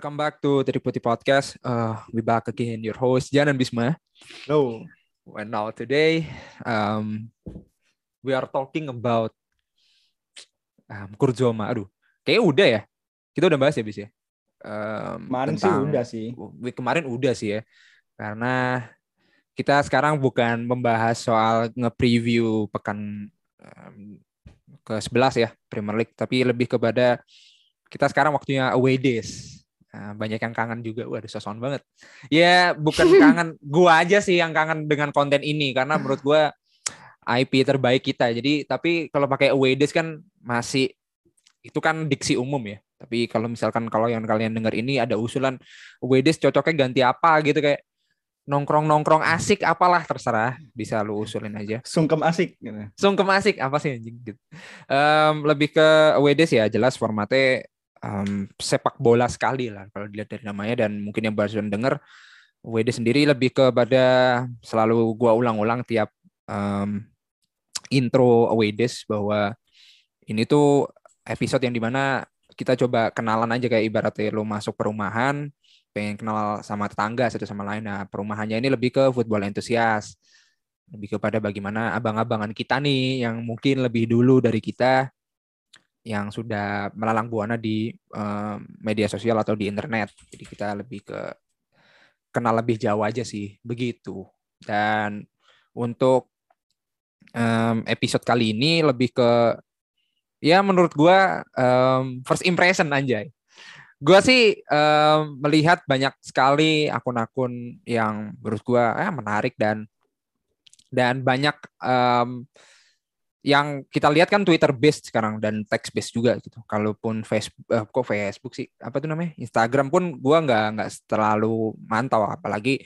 Welcome back to Triputi Podcast. Uh, we back again, your host Jan and Bisma. Hello. And now today, um, we are talking about um, Kurzoma. Aduh, kayak udah ya. Kita udah bahas ya, Bis ya. Um, Kemarin sih udah sih. kemarin udah sih ya. Karena kita sekarang bukan membahas soal nge-preview pekan um, ke-11 ya Premier League, tapi lebih kepada kita sekarang waktunya away days. Nah, banyak yang kangen juga. Waduh, sosokan banget. Ya, bukan kangen gua aja sih yang kangen dengan konten ini karena menurut gua IP terbaik kita. Jadi, tapi kalau pakai away days kan masih itu kan diksi umum ya. Tapi kalau misalkan kalau yang kalian dengar ini ada usulan away days cocoknya ganti apa gitu kayak nongkrong-nongkrong asik apalah terserah bisa lu usulin aja. Sungkem asik. gitu. Sungkem asik apa sih anjing gitu. Um, lebih ke away days ya jelas formatnya um, sepak bola sekali lah kalau dilihat dari namanya. Dan mungkin yang baru dengar WD sendiri lebih kepada selalu gua ulang-ulang tiap um, intro away days bahwa ini tuh episode yang di mana kita coba kenalan aja kayak ibaratnya lo masuk perumahan pengen kenal sama tetangga satu sama lain. Nah perumahannya ini lebih ke football entusias lebih kepada bagaimana abang-abangan kita nih yang mungkin lebih dulu dari kita yang sudah melalang buana di um, media sosial atau di internet. Jadi kita lebih ke kenal lebih jauh aja sih, begitu. Dan untuk um, episode kali ini lebih ke ya menurut gua um, first impression anjay. Gua sih um, melihat banyak sekali akun-akun yang menurut gua eh, menarik dan dan banyak um, yang kita lihat kan Twitter based sekarang dan text based juga gitu. Kalaupun Facebook, eh, kok Facebook sih, apa tuh namanya? Instagram pun gua nggak nggak terlalu mantau, apalagi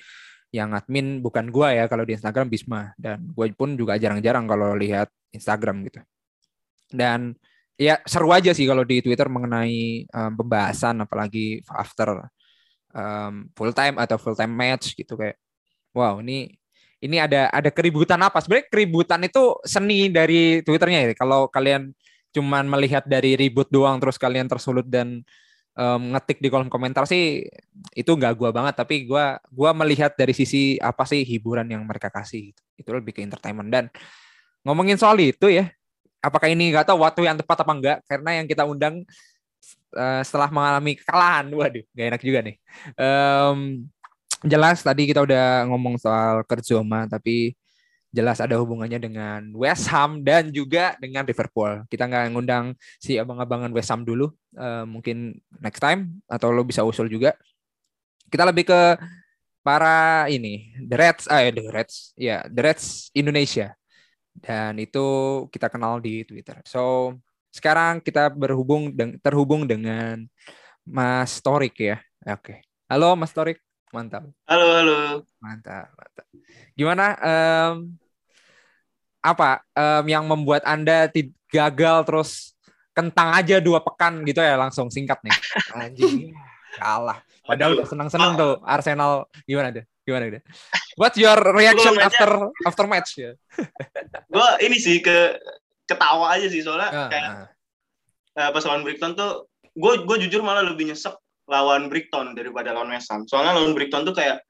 yang admin bukan gua ya kalau di Instagram Bisma dan gue pun juga jarang-jarang kalau lihat Instagram gitu. Dan ya seru aja sih kalau di Twitter mengenai um, pembahasan apalagi after um, full time atau full time match gitu kayak wow ini ini ada ada keributan apa? Sebenarnya keributan itu seni dari Twitternya ya. Kalau kalian cuman melihat dari ribut doang terus kalian tersulut dan um, ngetik di kolom komentar sih itu nggak gua banget tapi gua gua melihat dari sisi apa sih hiburan yang mereka kasih gitu. itu lebih ke entertainment dan ngomongin soal itu ya apakah ini nggak tahu waktu yang tepat apa enggak karena yang kita undang uh, setelah mengalami kekalahan waduh gak enak juga nih um, jelas tadi kita udah ngomong soal Kerzoma tapi jelas ada hubungannya dengan West Ham dan juga dengan Liverpool. Kita nggak ngundang si abang-abangan West Ham dulu, uh, mungkin next time atau lo bisa usul juga. Kita lebih ke para ini The Reds, ah The Reds, ya The Reds Indonesia dan itu kita kenal di Twitter. So sekarang kita berhubung terhubung dengan Mas Torik ya. Oke, halo Mas Torik. Mantap. Halo, halo. Mantap, mantap. Gimana um, apa um, yang membuat Anda gagal terus kentang aja dua pekan gitu ya langsung singkat nih. Anjing. kalah. Padahal udah senang-senang tuh Arsenal gimana deh? Gimana deh? What's your reaction after after match ya? gua ini sih ke ketawa aja sih soalnya uh, kayak uh. pas lawan Brighton tuh gue gue jujur malah lebih nyesek lawan Brighton daripada lawan West Ham. Soalnya lawan Brighton tuh kayak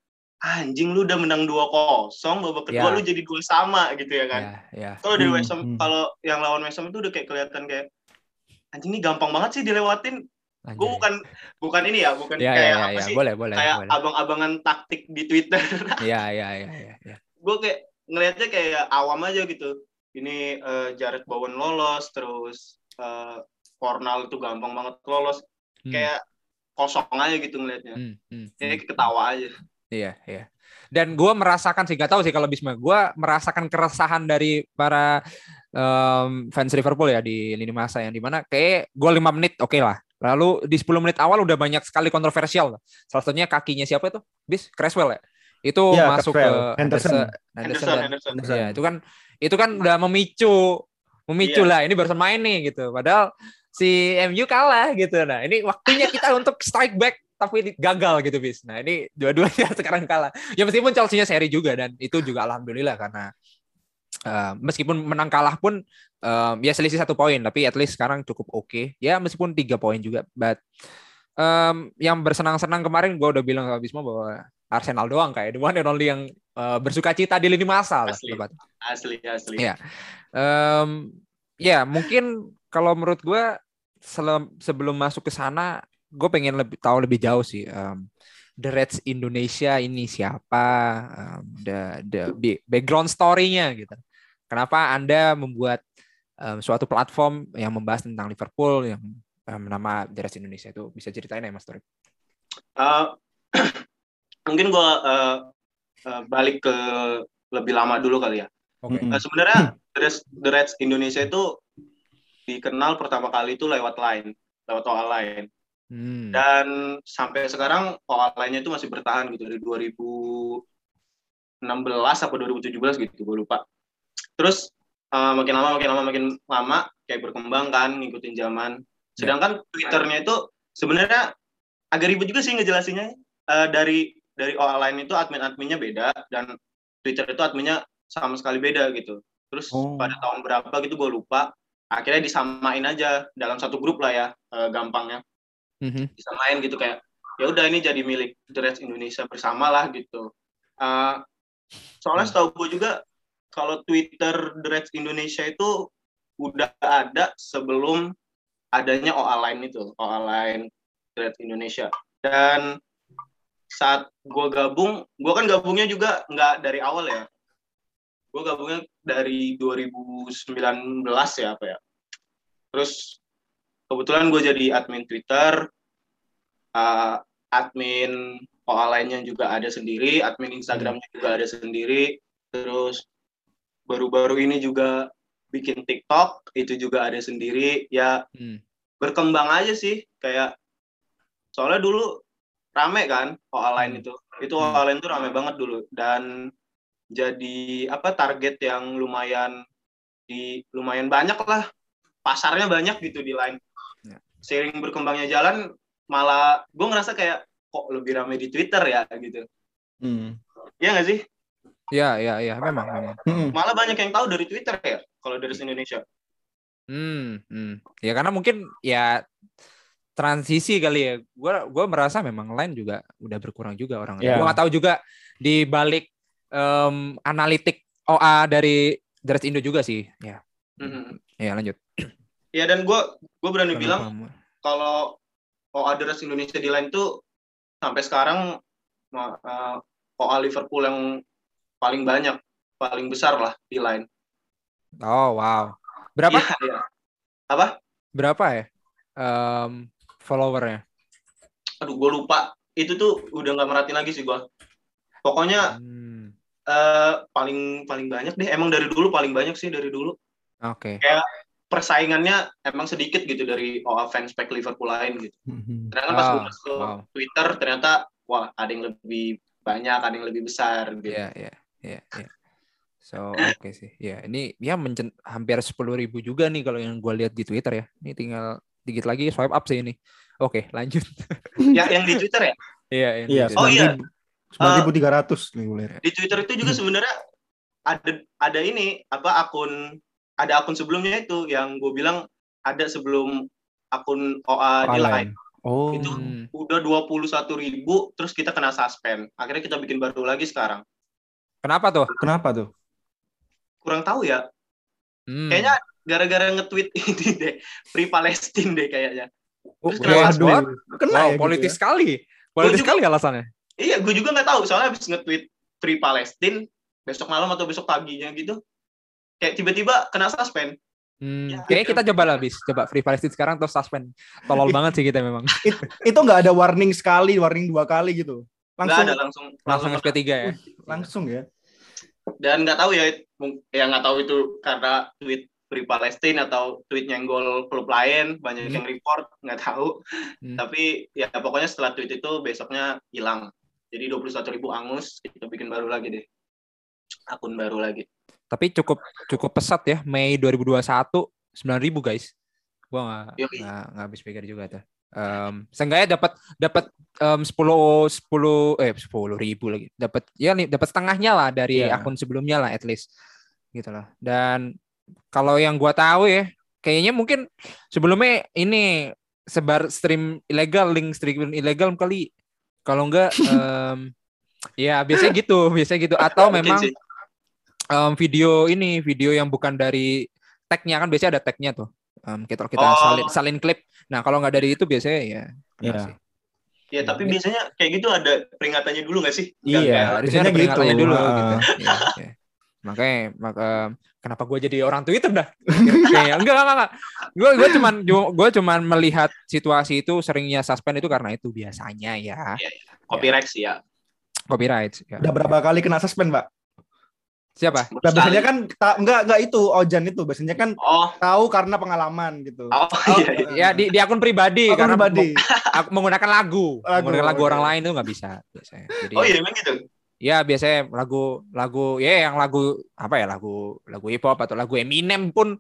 anjing lu udah menang 2-0, babak kedua yeah. lu jadi dua sama gitu ya kan. Yeah, yeah. Kalau dari West Ham hmm. kalau yang lawan West Ham itu udah kayak kelihatan kayak anjing ini gampang banget sih dilewatin. Gue bukan bukan ini ya, bukan yeah, kayak yeah, apa yeah. sih? Boleh, boleh, kayak boleh. abang-abangan taktik di Twitter. Iya, iya, iya, iya. Gue kayak ngelihatnya kayak awam aja gitu. Ini uh, Jared Bowen lolos, terus uh, Fornal itu gampang banget lolos. Hmm. Kayak kosong aja gitu ngelihatnya. Hmm, hmm, Jadi hmm. ketawa aja. Iya, iya. Dan gue merasakan sih, gak tahu sih kalau Bisma, gue merasakan keresahan dari para um, fans Liverpool ya di lini masa yang di mana kayak gue lima menit oke okay lah. Lalu di 10 menit awal udah banyak sekali kontroversial. Salah satunya kakinya siapa itu? Bis Creswell ya. Itu ya, masuk Creswell. ke Henderson. Henderson, Henderson, Henderson. Henderson. Ya, itu kan itu kan udah memicu memicu yeah. lah ini baru main nih gitu. Padahal si MU kalah gitu. Nah, ini waktunya kita untuk strike back tapi gagal gitu bis. Nah, ini dua-duanya sekarang kalah. Ya meskipun Chelsea-nya seri juga dan itu juga alhamdulillah karena uh, meskipun menang kalah pun uh, ya selisih satu poin tapi at least sekarang cukup oke. Okay. Ya meskipun tiga poin juga, but um, yang bersenang-senang kemarin gue udah bilang ke Bisma bahwa Arsenal doang kayak the one and only yang uh, bersuka cita di lini masa asli. lah. Asli, asli. Ya, um, ya mungkin kalau menurut gue sebelum masuk ke sana, gue pengen lebih tahu lebih jauh sih. Um, The Reds Indonesia ini siapa, um, the the background story-nya gitu. Kenapa Anda membuat um, suatu platform yang membahas tentang Liverpool yang um, nama The Reds Indonesia itu bisa ceritain ya Mas Torik? Uh, mungkin gue uh, uh, balik ke lebih lama dulu kali ya. Okay. Uh, sebenarnya The Reds, The Reds Indonesia itu dikenal pertama kali itu lewat line, lewat soal lain. Hmm. Dan sampai sekarang OA lainnya itu masih bertahan gitu dari 2016 atau 2017 gitu, gue lupa. Terus uh, makin lama makin lama makin lama kayak berkembang kan ngikutin zaman. Sedangkan yeah. Twitternya itu sebenarnya agak ribet juga sih ngejelasinnya. Uh, dari dari OA lain itu admin-adminnya beda dan Twitter itu adminnya sama sekali beda gitu. Terus oh. pada tahun berapa gitu gue lupa. Akhirnya disamain aja dalam satu grup lah ya uh, gampangnya mm-hmm. bisa main gitu kayak ya udah ini jadi milik The Reds Indonesia bersama lah gitu. Uh, soalnya setahu gue juga kalau Twitter The Reds Indonesia itu udah ada sebelum adanya OA Line itu, OA Line The Reds Indonesia. Dan saat gue gabung, gue kan gabungnya juga nggak dari awal ya. Gue gabungnya dari 2019 ya apa ya. Terus kebetulan gue jadi admin Twitter, uh, admin OA lainnya juga ada sendiri, admin Instagramnya juga ada sendiri, terus baru-baru ini juga bikin TikTok itu juga ada sendiri, ya hmm. berkembang aja sih, kayak soalnya dulu rame kan OA lain hmm. itu, itu OA lain itu rame banget dulu dan jadi apa target yang lumayan di lumayan banyak lah pasarnya banyak gitu di line seiring berkembangnya jalan malah gue ngerasa kayak kok lebih ramai di Twitter ya gitu. Hmm. Iya nggak sih? Iya iya iya memang memang. Hmm. Malah banyak yang tahu dari Twitter ya kalau dari Indonesia. Hmm, hmm. Ya karena mungkin ya transisi kali ya. Gue gue merasa memang lain juga udah berkurang juga orang. Yeah. Gue nggak tahu juga di balik um, analitik OA dari Dres Indo juga sih. Ya. Mm -hmm. Ya lanjut. Ya dan gue gue berani Kenapa bilang kalau OA Deres Indonesia di line tuh sampai sekarang uh, OA Liverpool yang paling banyak, paling besar lah di line. Oh wow. Berapa? Ya, ya. Apa? Berapa ya? Um, followernya? Aduh, gue lupa. Itu tuh udah nggak merhatiin lagi sih gue. Pokoknya hmm. Uh, paling paling banyak deh. Emang dari dulu paling banyak sih dari dulu. Oke. Okay. Kayak persaingannya emang sedikit gitu dari OA fans pack Liverpool lain gitu. Karena kan pas gue masuk wow. Twitter ternyata wah ada yang lebih banyak, ada yang lebih besar gitu. Iya, iya, iya, iya. So, oke okay sih. Ya, ini ya mencen hampir sepuluh ribu juga nih kalau yang gue lihat di Twitter ya. Ini tinggal dikit lagi swipe up sih ini. Oke, okay, lanjut. ya, yang di Twitter ya? Iya, yang iya. Oh iya. Sembilan ribu tiga ratus nih lihat. Di Twitter itu juga sebenarnya ada ada ini apa akun ada akun sebelumnya itu yang gue bilang ada sebelum akun OA di lain. Oh. Itu udah dua puluh satu ribu, terus kita kena suspend. Akhirnya kita bikin baru lagi sekarang. Kenapa tuh? Kenapa tuh? Kurang tahu ya. Hmm. Kayaknya gara-gara nge-tweet ini deh, Free Palestine deh kayaknya. Oh, terus kena suspend. Kena wow, ya, politis gitu ya? sekali. Politis sekali alasannya. Iya, gue juga nggak tahu. Soalnya habis nge-tweet Free Palestine, besok malam atau besok paginya gitu, kayak tiba-tiba kena suspend. Hmm, ya, kayaknya kita coba lah bis, coba free Palestine sekarang terus suspend. Tolol banget sih kita memang. It, itu nggak ada warning sekali, warning dua kali gitu. Langsung ada langsung langsung, langsung SP3 ya. Langsung ya. Dan nggak tahu ya, yang nggak tahu itu karena tweet Free Palestine atau tweet nyenggol klub lain, banyak hmm. yang report, nggak tahu. Hmm. Tapi ya pokoknya setelah tweet itu besoknya hilang. Jadi 21 ribu angus, kita bikin baru lagi deh. Akun baru lagi. Tapi cukup cukup pesat ya Mei 2021 ribu guys. Gua nggak nggak habis pikir juga tuh. Um, seenggaknya dapat dapat um, 10 10 eh 10 ribu lagi. Dapat ya nih dapat setengahnya lah dari yeah. akun sebelumnya lah at least. Gitu lah. Dan kalau yang gua tahu ya kayaknya mungkin sebelumnya ini sebar stream ilegal, link stream ilegal kali. Kalau enggak, um, ya biasanya gitu, biasanya gitu. Atau memang um, video ini, video yang bukan dari tagnya kan biasanya ada tagnya tuh. Um, kita kita oh. salin salin klip. Nah kalau nggak dari itu biasanya ya. Iya. Ya, tapi biasanya kayak gitu ada peringatannya dulu nggak sih? Iya, biasanya ada peringatannya gitu. dulu uh. gitu. Ya, ya. Makanya maka kenapa gue jadi orang Twitter dah? Kayak enggak enggak enggak. Gue gue cuman gue cuman melihat situasi itu seringnya suspend itu karena itu biasanya ya. ya, ya. Copyright sih ya. Copyright. Ya. Udah berapa kali kena suspend, Pak? Siapa? Nah, biasanya kan ta, enggak enggak itu Ojan itu biasanya kan oh. tahu karena pengalaman gitu. Oh, iya, iya. Ya di, di akun pribadi akun karena pribadi. Meng, menggunakan lagu, lagu, menggunakan lagu orang lain itu nggak bisa biasanya. Jadi, oh iya emang gitu. Ya biasanya lagu lagu ya yang lagu apa ya lagu lagu hip hop atau lagu Eminem pun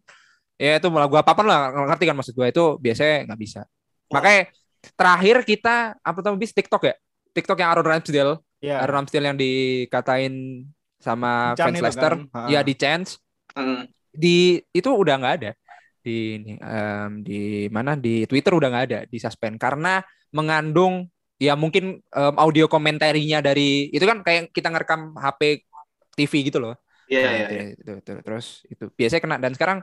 ya itu lagu apa pun lah ngerti kan maksud gue itu biasanya nggak bisa. Oh. Makanya terakhir kita apa tuh bis TikTok ya? TikTok yang Aaron Ramsdale, yeah. Aaron Ramsdale yang dikatain sama fans Leicester kan? ya di chance hmm. di itu udah nggak ada di um, di mana di Twitter udah nggak ada di suspend karena mengandung ya mungkin um, audio komentarinya dari itu kan kayak kita ngerekam HP TV gitu loh. Iya, yeah, nah, yeah, itu, itu, terus itu biasanya kena. Dan sekarang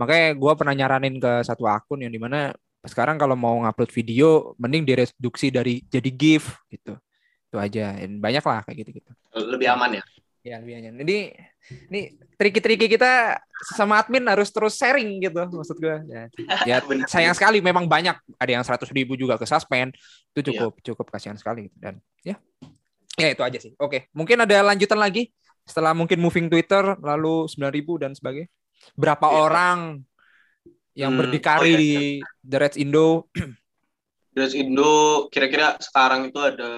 makanya gue pernah nyaranin ke satu akun yang di mana sekarang kalau mau ngupload video mending direduksi dari jadi GIF gitu. Itu aja. Dan banyak lah kayak gitu gitu lebih aman ya Ya, lebih nyaman. Jadi ini triki-triki kita sama admin harus terus sharing gitu maksud gue. Ya, ya sayang sekali memang banyak ada yang seratus ribu juga ke suspend itu iya. cukup iya. cukup kasihan sekali gitu. dan ya ya itu aja sih. Oke, mungkin ada lanjutan lagi setelah mungkin moving Twitter lalu sembilan ribu dan sebagainya. Berapa iya. orang yang hmm, berdikari oh, iya, di iya. The Reds Indo? The Reds Indo kira-kira sekarang itu ada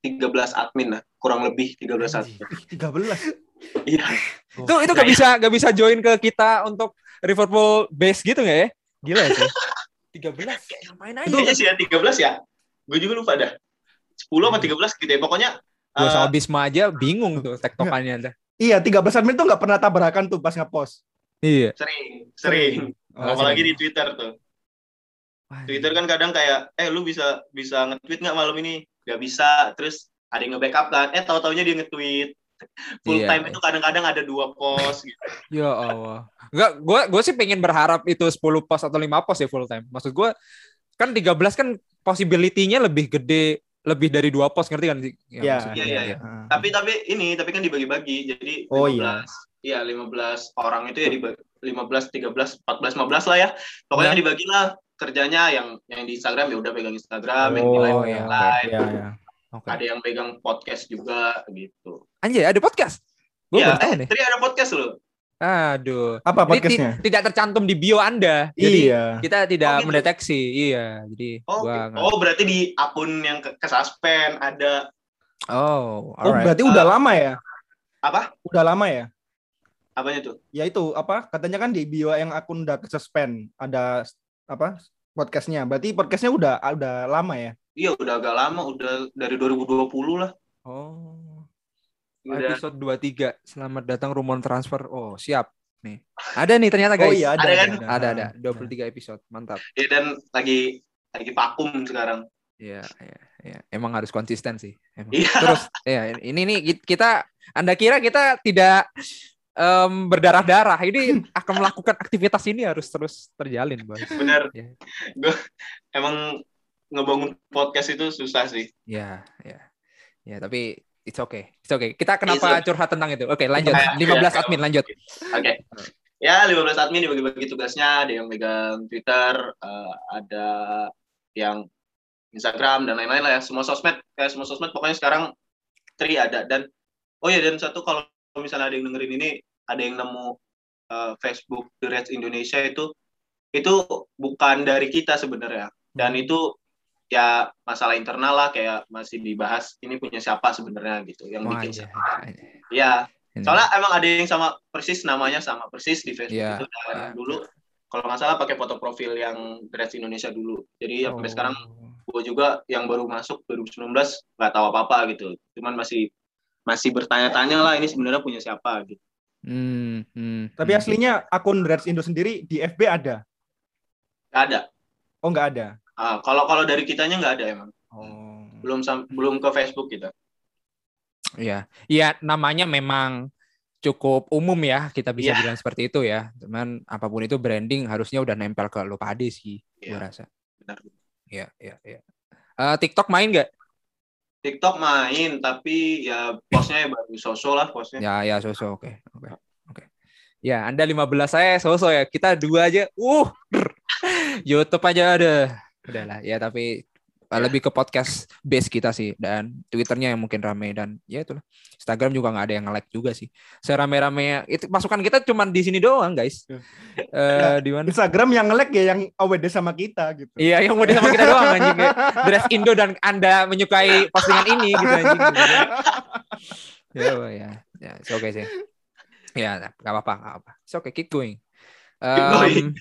13 admin lah, kurang lebih 13 admin. 13. Iya. Itu itu gak bisa gak bisa join ke kita untuk Liverpool base gitu gak ya? Gila ya sih. 13 ngapain aja? Itu sih ya 13 ya. Gue juga lupa dah. 10 apa 13 hmm. gitu ya. Pokoknya Gue uh, sama eh, Bisma aja bingung tuh tektokannya dah. Iya, 13 admin tuh gak pernah tabrakan tuh pas ngepost. Iya. Sering, sering. Oh, Apalagi sering. di Twitter tuh. Twitter kan kadang kayak, eh lu bisa bisa nge-tweet nggak malam ini? Gak bisa. Terus ada yang nge-backup kan. Eh tahu-taunya dia nge-tweet. Full iya, time iya. itu kadang-kadang ada dua post gitu. Ya Allah. Enggak, gue gue sih pengen berharap itu 10 post atau 5 post ya full time. Maksud gue kan 13 kan possibility-nya lebih gede lebih dari dua post ngerti kan sih? Iya, iya, iya. Ya. Tapi tapi ini tapi kan dibagi-bagi. Jadi 15 oh, iya. Iya, 15 orang itu ya dibagi 15, 13, 14, 15 lah ya. Pokoknya ya. dibagilah kerjanya yang yang di Instagram ya udah pegang Instagram, oh, yang di lain oh, yang lain. Ya, ya. Okay. Ada yang pegang podcast juga gitu. Anjay, ada podcast? Gue ya, eh, tadi ada podcast loh. Aduh. Apa podcastnya? tidak tercantum di bio Anda. Jadi iya. kita tidak oh, gitu. mendeteksi. Iya. Jadi oh, gua okay. oh berarti di akun yang ke, ke suspend ada. Oh, alright. Oh, berarti uh, udah lama ya? Apa? Udah lama ya? Apanya tuh? Ya itu apa? Katanya kan di bio yang akun udah suspend ada apa podcastnya. Berarti podcastnya udah udah lama ya? Iya udah agak lama, udah dari 2020 lah. Oh. Udah. Episode 23. Selamat datang Rumon Transfer. Oh, siap. Nih. Ada nih ternyata guys. Oh iya, ada, ada kan? Ada ada, ada. 23 episode. Mantap. Iya dan lagi lagi vakum sekarang. Iya, iya, iya. Emang harus konsisten sih. Emang. Iya. Terus ya ini nih kita Anda kira kita tidak um, berdarah-darah. Ini akan melakukan aktivitas ini harus terus terjalin, Bang. Bener. Ya. Gue emang ngebangun podcast itu susah sih. Ya, ya. Ya, tapi it's okay. It's okay. Kita kenapa curhat tentang itu? Oke, okay, lanjut. 15 ya, admin lanjut. Oke. Okay. Ya, 15 admin dibagi-bagi tugasnya, ada yang megang Twitter, uh, ada yang Instagram dan lain-lain lah ya. Semua sosmed, kayak semua sosmed pokoknya sekarang tri ada dan oh ya dan satu kalau kalau misalnya ada yang dengerin ini ada yang nemu uh, Facebook The Reds Indonesia itu itu bukan dari kita sebenarnya dan hmm. itu ya masalah internal lah kayak masih dibahas ini punya siapa sebenarnya gitu yang oh, bikin siapa ya soalnya emang ada yang sama persis namanya sama persis di Facebook yeah. itu dan yeah. dulu kalau nggak salah pakai foto profil yang Reds Indonesia dulu jadi oh. sampai sekarang gue juga yang baru masuk 2019 nggak tahu apa apa gitu cuman masih masih bertanya-tanya lah ini sebenarnya punya siapa gitu. Hmm, hmm, Tapi hmm. aslinya akun Reds Indo sendiri di FB ada? Gak ada. Oh nggak ada. Uh, kalau kalau dari kitanya nggak ada emang. Oh. Belum belum ke Facebook kita. Iya, iya namanya memang cukup umum ya kita bisa yeah. bilang seperti itu ya. Cuman apa pun itu branding harusnya udah nempel ke lo pade sih, yeah. gue rasa. Benar. Iya, iya, iya. Uh, TikTok main nggak? TikTok main, tapi ya posnya ya baru sosok lah posnya. Ya, ya sosok, oke, okay. oke, okay. oke. Okay. Ya, Anda 15 saya sosok ya. Kita dua aja. Uh, YouTube aja ada. Udahlah, ya tapi yeah. lebih ke podcast base kita sih dan twitternya yang mungkin rame dan ya itulah. Instagram juga nggak ada yang like juga sih. Serame-rame itu masukan kita cuma di sini doang guys. Uh, ya, di mana? Instagram yang nge-like ya yang awd sama kita gitu. Iya yang awd sama kita doang anjing ya. dress Indo dan anda menyukai postingan ini gitu anjing gitu. ya. Ya ya oke okay sih. Ya nggak apa-apa nggak apa it's okay keep going. Um,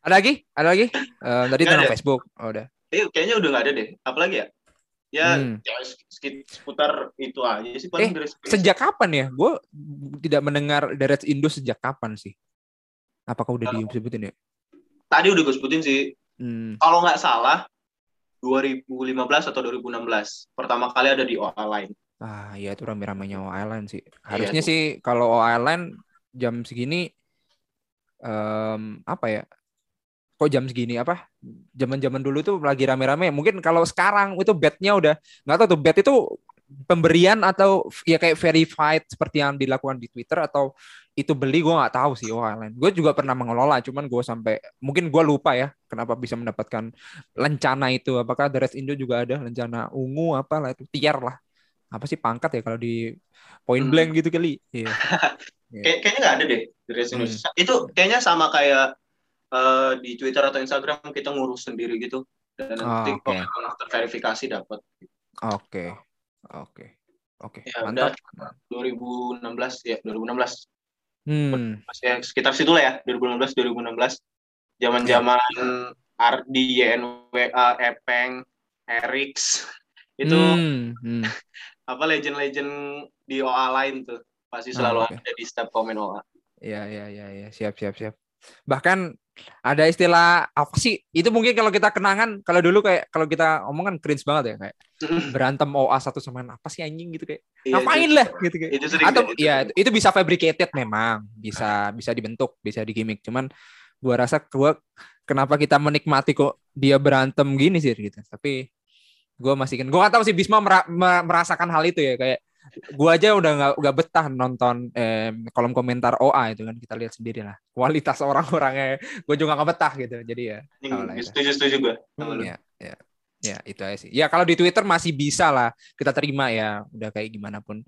ada lagi? Ada lagi? Uh, tadi tentang Facebook. Oh, udah. Eh, kayaknya udah nggak ada deh. Apalagi ya? Ya, hmm. ya seputar itu aja sih paling eh, sejak kapan ya? Gue tidak mendengar Deret Indo sejak kapan sih? Apakah udah uh, disebutin ya? Tadi udah gue sebutin sih. Hmm. kalau nggak salah 2015 atau 2016 pertama kali ada di OA Line. Ah iya itu rame-ramenya OA Line sih. Iya, harusnya iya, sih kalau OA Line jam segini um, apa ya kok jam segini apa zaman-zaman dulu tuh lagi rame-rame mungkin kalau sekarang itu bednya udah nggak tahu tuh bed itu pemberian atau ya kayak verified seperti yang dilakukan di Twitter atau itu beli gue nggak tahu sih oh lain gue juga pernah mengelola cuman gue sampai mungkin gue lupa ya kenapa bisa mendapatkan lencana itu apakah the rest Indo juga ada lencana ungu apa lah itu tier lah apa sih pangkat ya kalau di point hmm. blank gitu kali iya yeah. kayaknya nggak ada deh the rest Indo hmm. itu kayaknya sama kayak uh, di Twitter atau Instagram kita ngurus sendiri gitu dan nanti oh, okay. kalau terverifikasi dapat. Oke, oke, oke. Ya, Mantap. Udah 2016 ya 2016. Hmm. Ya, sekitar situ lah ya 2016 2016. Zaman-zaman yeah. Ardi, YNWA, Epeng, Erix itu hmm. Hmm. apa legend-legend di OA lain tuh pasti selalu oh, okay. ada di setiap komen OA. Iya iya iya ya. siap siap siap. Bahkan ada istilah apa sih? Itu mungkin kalau kita kenangan, kalau dulu kayak kalau kita omong kan cringe banget ya kayak berantem OA satu sama apa sih anjing gitu kayak iya, ngapain lah gitu kayak. Itu Atau itu ya itu, itu bisa fabricated memang, bisa bisa dibentuk, bisa digimik. Cuman gua rasa gua kenapa kita menikmati kok dia berantem gini sih gitu. Tapi gua masih kan gua gak tahu sih Bisma merasakan hal itu ya kayak gua aja udah nggak nggak betah nonton eh, kolom komentar OA itu kan kita lihat sendiri lah. Kualitas orang-orangnya gue juga nggak betah gitu jadi ya hmm, setuju setuju gue ya, ya ya itu aja sih. Ya kalau di Twitter masih bisa lah kita terima ya udah kayak gimana pun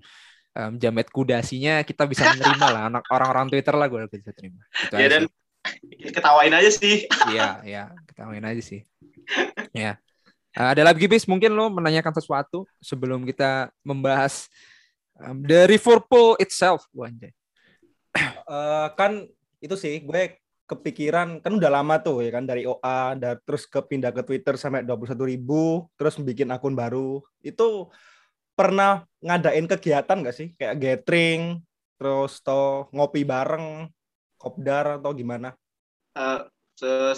um, jamet kudasinya kita bisa menerima lah anak orang-orang Twitter lah gue bisa terima. Itu ya dan sih. ketawain aja sih. Iya iya ketawain aja sih. Ya. Uh, ada lagi bis? Mungkin lo menanyakan sesuatu sebelum kita membahas um, the Liverpool itself, Wanjay. Uh, kan itu sih gue kepikiran kan udah lama tuh ya kan dari OA dan terus ke pindah ke Twitter sampai 21 ribu terus bikin akun baru itu pernah ngadain kegiatan gak sih kayak gathering terus to ngopi bareng kopdar atau gimana? Uh,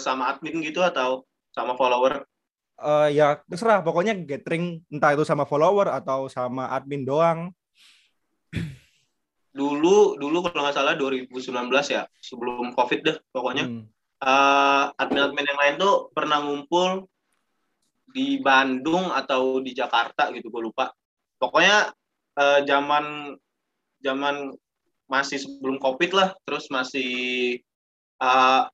sama admin gitu atau sama follower? uh, ya terserah pokoknya gathering entah itu sama follower atau sama admin doang dulu dulu kalau nggak salah 2019 ya sebelum covid deh pokoknya hmm. uh, admin-admin yang lain tuh pernah ngumpul di Bandung atau di Jakarta gitu gue lupa pokoknya uh, zaman zaman masih sebelum covid lah terus masih uh,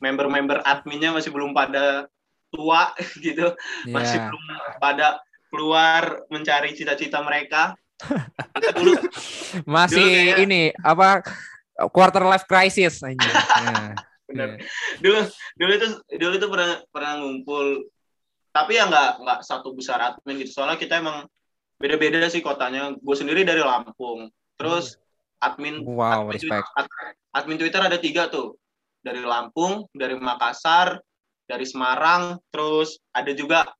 member-member adminnya masih belum pada tua gitu yeah. masih belum pada keluar mencari cita-cita mereka masih dulu kayak, ini apa quarter life crisis aja benar yeah. dulu dulu itu dulu itu pernah pernah ngumpul. Tapi ya nggak nggak satu besar admin gitu. Soalnya kita emang beda-beda sih kotanya. Gue sendiri dari Lampung. Terus admin wow admin respect. Twitter, admin Twitter ada tiga tuh. Dari Lampung dari Makassar dari Semarang, terus ada juga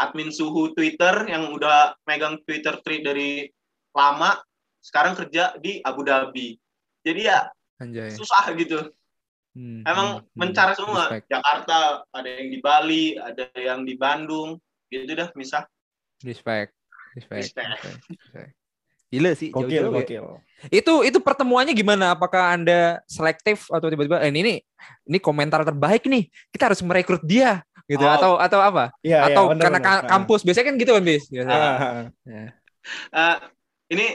admin suhu Twitter yang udah megang Twitter tweet dari lama, sekarang kerja di Abu Dhabi. Jadi ya Anjay. susah gitu. Hmm, Emang hmm, mencar semua. Respect. Jakarta, ada yang di Bali, ada yang di Bandung, gitu dah misah. Respect. Respect. Respect. Respect. Gila sih. Gokil, gokil. Itu itu pertemuannya gimana? Apakah Anda selektif atau tiba-tiba eh, ini ini komentar terbaik nih. Kita harus merekrut dia gitu oh. atau atau apa? Ya, atau ya, bener, karena bener. kampus biasanya kan gitu kan, Bis. Biasa. Uh, ya. uh, ini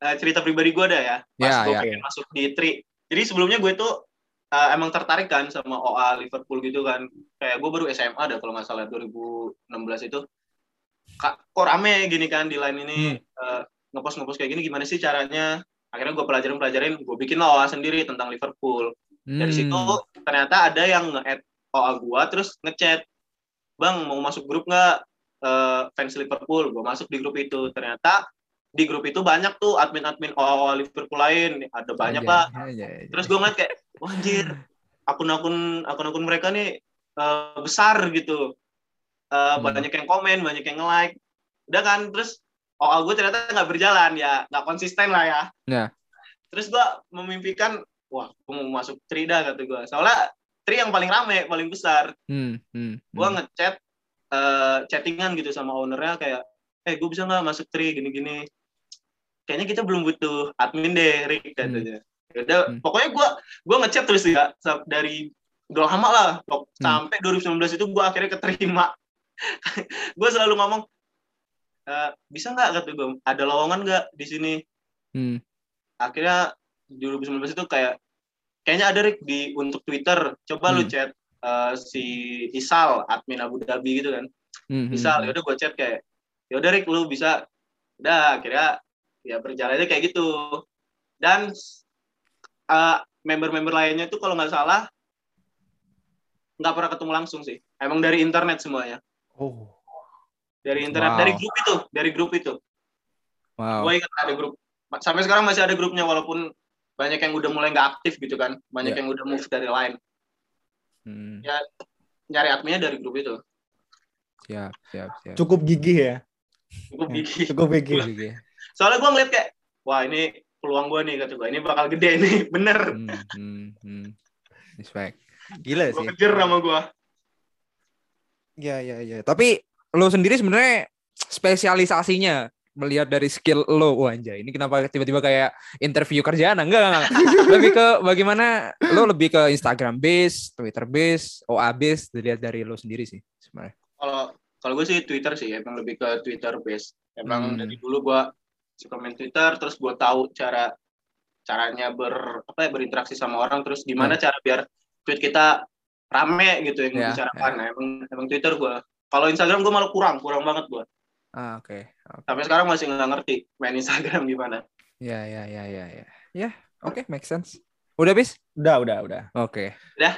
uh, cerita pribadi gue ada ya. Pas ya, gue ya. pengen masuk di Tri. Jadi sebelumnya gue tuh uh, emang tertarik kan sama OA Liverpool gitu kan. Kayak gue baru SMA ada kalau nggak salah 2016 itu. Kok rame gini kan di line ini hmm. uh, ngepost ngepost kayak gini gimana sih caranya akhirnya gue pelajarin pelajarin gue bikin lah OA sendiri tentang Liverpool hmm. dari situ ternyata ada yang nge-add OA gue terus ngechat bang mau masuk grup nggak? Uh, fans Liverpool. Gue masuk di grup itu. Ternyata di grup itu banyak tuh admin-admin OA Liverpool lain. Ada banyak lah terus gue ngeliat kayak wah anjir akun-akun akun-akun mereka nih uh, besar gitu. Uh, hmm. banyak yang komen banyak yang nge-like. Udah kan terus OA gue ternyata nggak berjalan ya. Nggak konsisten lah ya. Yeah. Terus gue memimpikan wah gue mau masuk Trida kata gue soalnya Tri yang paling rame paling besar. Hmm, hmm, gue hmm. ngechat uh, chattingan gitu sama ownernya kayak eh gue bisa nggak masuk Tri gini-gini. Kayaknya kita belum butuh admin deh Rick katanya. Hmm. Udah, hmm. pokoknya gue gue ngechat terus ya dari udah lama lah hmm. sampai 2019 itu gue akhirnya keterima. gue selalu ngomong uh, bisa nggak kata gue ada lowongan nggak di sini hmm. akhirnya 2019 itu kayak kayaknya ada Rick di untuk Twitter coba hmm. lu chat uh, si Isal admin Abu Dhabi gitu kan hmm. hmm Isal hmm. ya udah gue chat kayak ya udah Rick lu bisa udah akhirnya ya berjalannya kayak gitu dan uh, member-member lainnya itu kalau nggak salah nggak pernah ketemu langsung sih emang dari internet semuanya oh dari internet wow. dari grup itu dari grup itu wow. gue ingat ada grup sampai sekarang masih ada grupnya walaupun banyak yang udah mulai nggak aktif gitu kan. Banyak yeah. yang udah move dari lain. Hmm. ya nyari adminnya dari grup itu. Siap siap siap. Cukup gigih ya? Cukup gigih. cukup gigih. Soalnya gue ngeliat kayak wah ini peluang gue nih kata gue ini bakal gede nih. Bener. Hmm, hmm, hmm. respect. Gila sih. kejar sama gue ya ya ya. Tapi lo sendiri sebenarnya spesialisasinya melihat dari skill lo wah anjay ini kenapa tiba-tiba kayak interview kerjaan enggak, enggak, enggak. lebih ke bagaimana lo lebih ke Instagram base Twitter base OA base dilihat dari lo sendiri sih sebenarnya kalau kalau gue sih Twitter sih emang lebih ke Twitter base emang hmm. dari dulu gue suka main Twitter terus gue tahu cara caranya ber apa ya berinteraksi sama orang terus gimana hmm. cara biar tweet kita rame gitu yang yeah, dibicarakan yeah. Nah, emang emang Twitter gue kalau Instagram gue malah kurang, kurang banget gue. Ah, oke. Okay. Okay. Sampai sekarang masih nggak ngerti main Instagram gimana. Ya, ya, ya, ya, ya. Ya, oke, okay, make sense. Udah, bis? Udah, udah, udah. Oke. Okay. Udah.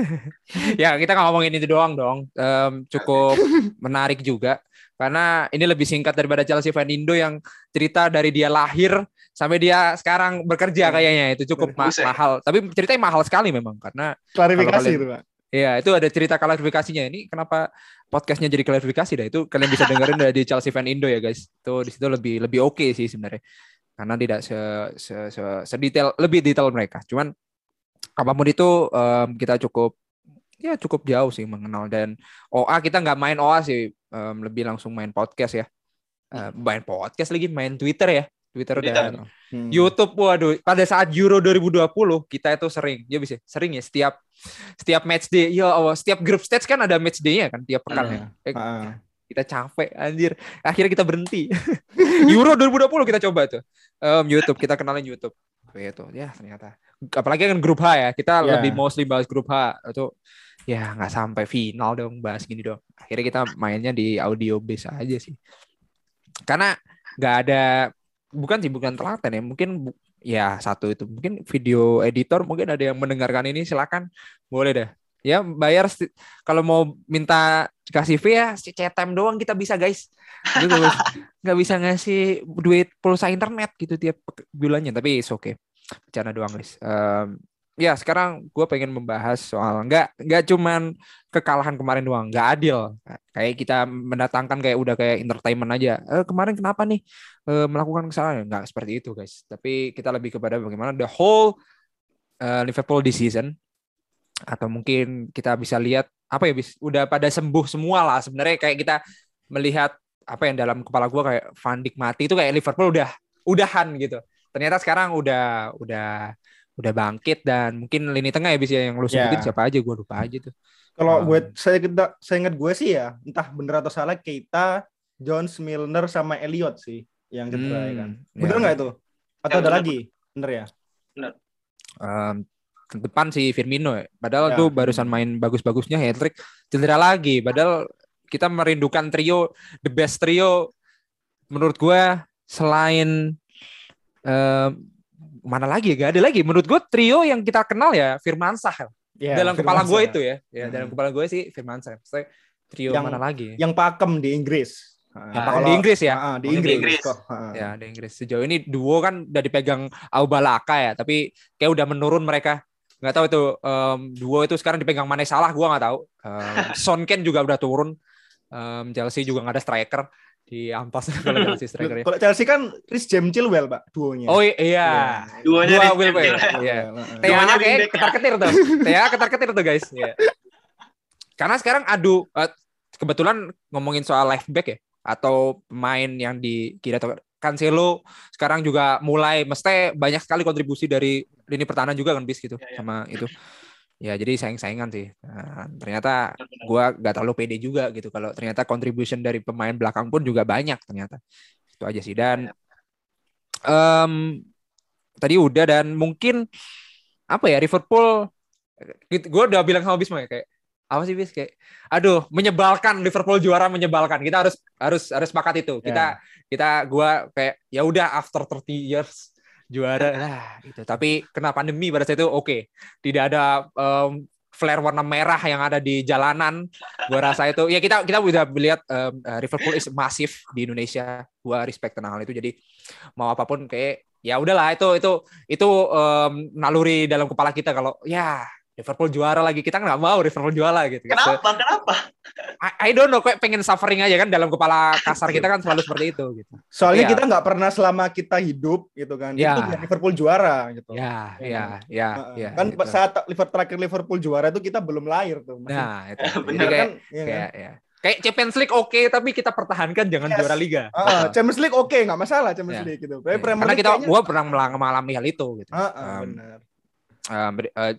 ya, kita nggak ngomongin itu doang dong. Um, cukup menarik juga. Karena ini lebih singkat daripada Chelsea Fan Indo yang cerita dari dia lahir sampai dia sekarang bekerja kayaknya itu cukup ma mahal. Tapi ceritanya mahal sekali memang karena klarifikasi itu, Pak. Iya, itu ada cerita klarifikasinya. Ini kenapa podcastnya jadi klarifikasi dah. Itu kalian bisa dengerin dari Chelsea Fan Indo ya guys. Itu di situ lebih lebih oke okay sih sebenarnya. Karena tidak se, se, se, sedetail lebih detail mereka. Cuman apa pun itu um, kita cukup ya cukup jauh sih mengenal dan OA kita nggak main OA sih um, lebih langsung main podcast ya. Uh, main podcast lagi main Twitter ya. Twitter, Twitter. dan hmm. YouTube waduh pada saat Euro 2020 kita itu sering ya bisa sering ya setiap setiap match day ya oh, setiap group stage kan ada match day-nya kan tiap pekan ya. Eh, uh. kita capek anjir akhirnya kita berhenti Euro 2020 kita coba tuh um, YouTube kita kenalin YouTube itu ya ternyata apalagi kan grup H ya kita yeah. lebih mostly bahas grup H itu ya nggak sampai final dong bahas gini dong akhirnya kita mainnya di audio base aja sih karena nggak ada bukan sih bukan telaten ya mungkin bu, ya satu itu mungkin video editor mungkin ada yang mendengarkan ini silakan. Boleh deh. Ya bayar kalau mau minta kasih fee ya cetem doang kita bisa guys. Nggak bisa ngasih duit pulsa internet gitu tiap bulannya tapi oke okay. Bercanda doang guys. Um, ya sekarang gue pengen membahas soal nggak nggak cuman kekalahan kemarin doang nggak adil. Kayak kita mendatangkan kayak udah kayak entertainment aja. Eh, kemarin kenapa nih eh, melakukan kesalahan? Nggak seperti itu guys. Tapi kita lebih kepada bagaimana the whole uh, Liverpool this season. Atau mungkin kita bisa lihat apa ya bis udah pada sembuh semua lah sebenarnya. Kayak kita melihat apa yang dalam kepala gue kayak Van Dijk mati itu kayak Liverpool udah udahan gitu. Ternyata sekarang udah udah udah bangkit dan mungkin lini tengah ya bisa yang lu sebutin yeah. siapa aja gue lupa aja tuh kalau um, gue saya kita saya ingat gue sih ya entah bener atau salah Keita Jones Milner sama Elliot sih yang cedera hmm, ya kan hmm, bener nggak ya. itu atau ya, ada bener. lagi bener ya bener um, depan si Firmino ya. Padahal ya. tuh barusan main bagus-bagusnya hat-trick cedera lagi. Padahal kita merindukan trio the best trio menurut gue selain uh, mana lagi ya? Gak ada lagi. Menurut gue trio yang kita kenal ya Firman Sah. Ya, dalam Firman kepala gue itu ya. Ya, hmm. dalam kepala gue sih Firman Sah. trio yang, mana lagi? Yang pakem di Inggris. Yang pakem di Inggris ya. Uh, di Inggris. Di Inggris. Ya, di Inggris. Sejauh ini duo kan udah dipegang Aubalaka ya, tapi kayak udah menurun mereka nggak tahu itu um, duo itu sekarang dipegang mana salah gue nggak tahu um, Son Ken juga udah turun um, Chelsea juga nggak ada striker di ampas kalau Chelsea striker kalau Chelsea kan Chris James Chilwell pak duonya oh iya yeah. duonya dua Wilwell iya Tea kayak ketar ketir tuh Tea ketar ketir tuh guys yeah. karena sekarang adu uh, kebetulan ngomongin soal left back ya atau pemain yang di kira Cancelo sekarang juga mulai mesti banyak sekali kontribusi dari lini pertahanan juga kan bis gitu ya, ya. sama itu. Ya jadi saing-saingan sih. Nah, ternyata gua gak terlalu pede juga gitu kalau ternyata contribution dari pemain belakang pun juga banyak ternyata. Itu aja sih dan um, tadi udah dan mungkin apa ya Liverpool gue udah bilang sama Bisma ya kayak apa sih bis kayak aduh menyebalkan Liverpool juara menyebalkan kita harus harus harus sepakat itu kita yeah. kita gua kayak ya udah after 30 years juara lah itu tapi kena pandemi pada saat itu oke. Okay. tidak ada um, flare warna merah yang ada di jalanan gua rasa itu. Ya kita kita udah melihat um, Liverpool is masif di Indonesia. Gua respect tentang hal itu. Jadi mau apa pun kayak ya udahlah itu itu itu um, naluri dalam kepala kita kalau ya Liverpool juara lagi kita nggak mau Liverpool juara gitu. Kenapa? So, Kenapa? I, I don't know, kayak pengen suffering aja kan dalam kepala kasar kita kan selalu seperti itu gitu. Soalnya ya. kita nggak pernah selama kita hidup gitu kan. Ya. Itu Liverpool juara gitu. Ya, ya, ya, ya. Kan gitu. saat Liverpool terakhir Liverpool juara itu kita belum lahir tuh. Masih. Nah, itu. Benar kan? Ya, kayak, ya. Kayak Champions League oke, okay, tapi kita pertahankan jangan yes. juara liga. Uh, Champions League oke, okay, nggak masalah Champions yeah. League gitu. Yeah. Karena kita, kayaknya... gua pernah mengalami hal itu gitu. Uh, uh, um, benar. Uh,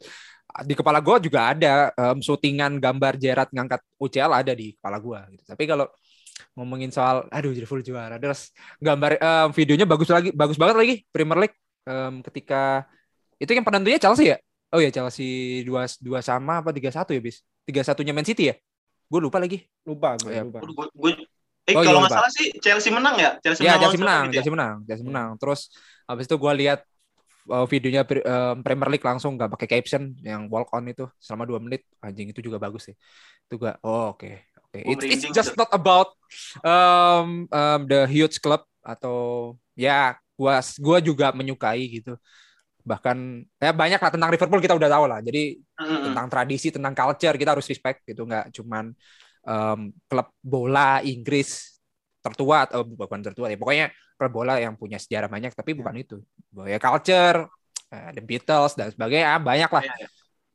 di kepala gue juga ada um, syutingan gambar Jerat ngangkat UCL ada di kepala gue gitu. Tapi kalau ngomongin soal aduh Liverpool juara. Terus gambar um, videonya bagus lagi bagus banget lagi Premier League. Um, ketika itu yang penentunya Chelsea ya? Oh ya Chelsea dua dua sama apa tiga satu ya bis? Tiga satunya Man City ya? Gue lupa lagi. Lupa gue ya. lupa. Eh oh, kalau nggak salah sih Chelsea menang ya? Chelsea ya, menang Chelsea menang ya? Chelsea menang Chelsea menang. Terus habis itu gue lihat uh, videonya uh, Premier League langsung nggak pakai caption yang walk on itu selama dua menit anjing itu juga bagus sih itu gak oh oke okay. oke okay. it's, it's just not about um, um, the huge club atau ya gua gua juga menyukai gitu bahkan ya banyak lah tentang Liverpool kita udah tahu lah jadi mm-hmm. tentang tradisi tentang culture kita harus respect gitu nggak cuman um, klub bola Inggris tertua atau bukan tertua ya pokoknya klub bola yang punya sejarah banyak tapi ya. bukan itu. Ya culture uh, The Beatles dan sebagainya ah, banyak lah. Ya, ya.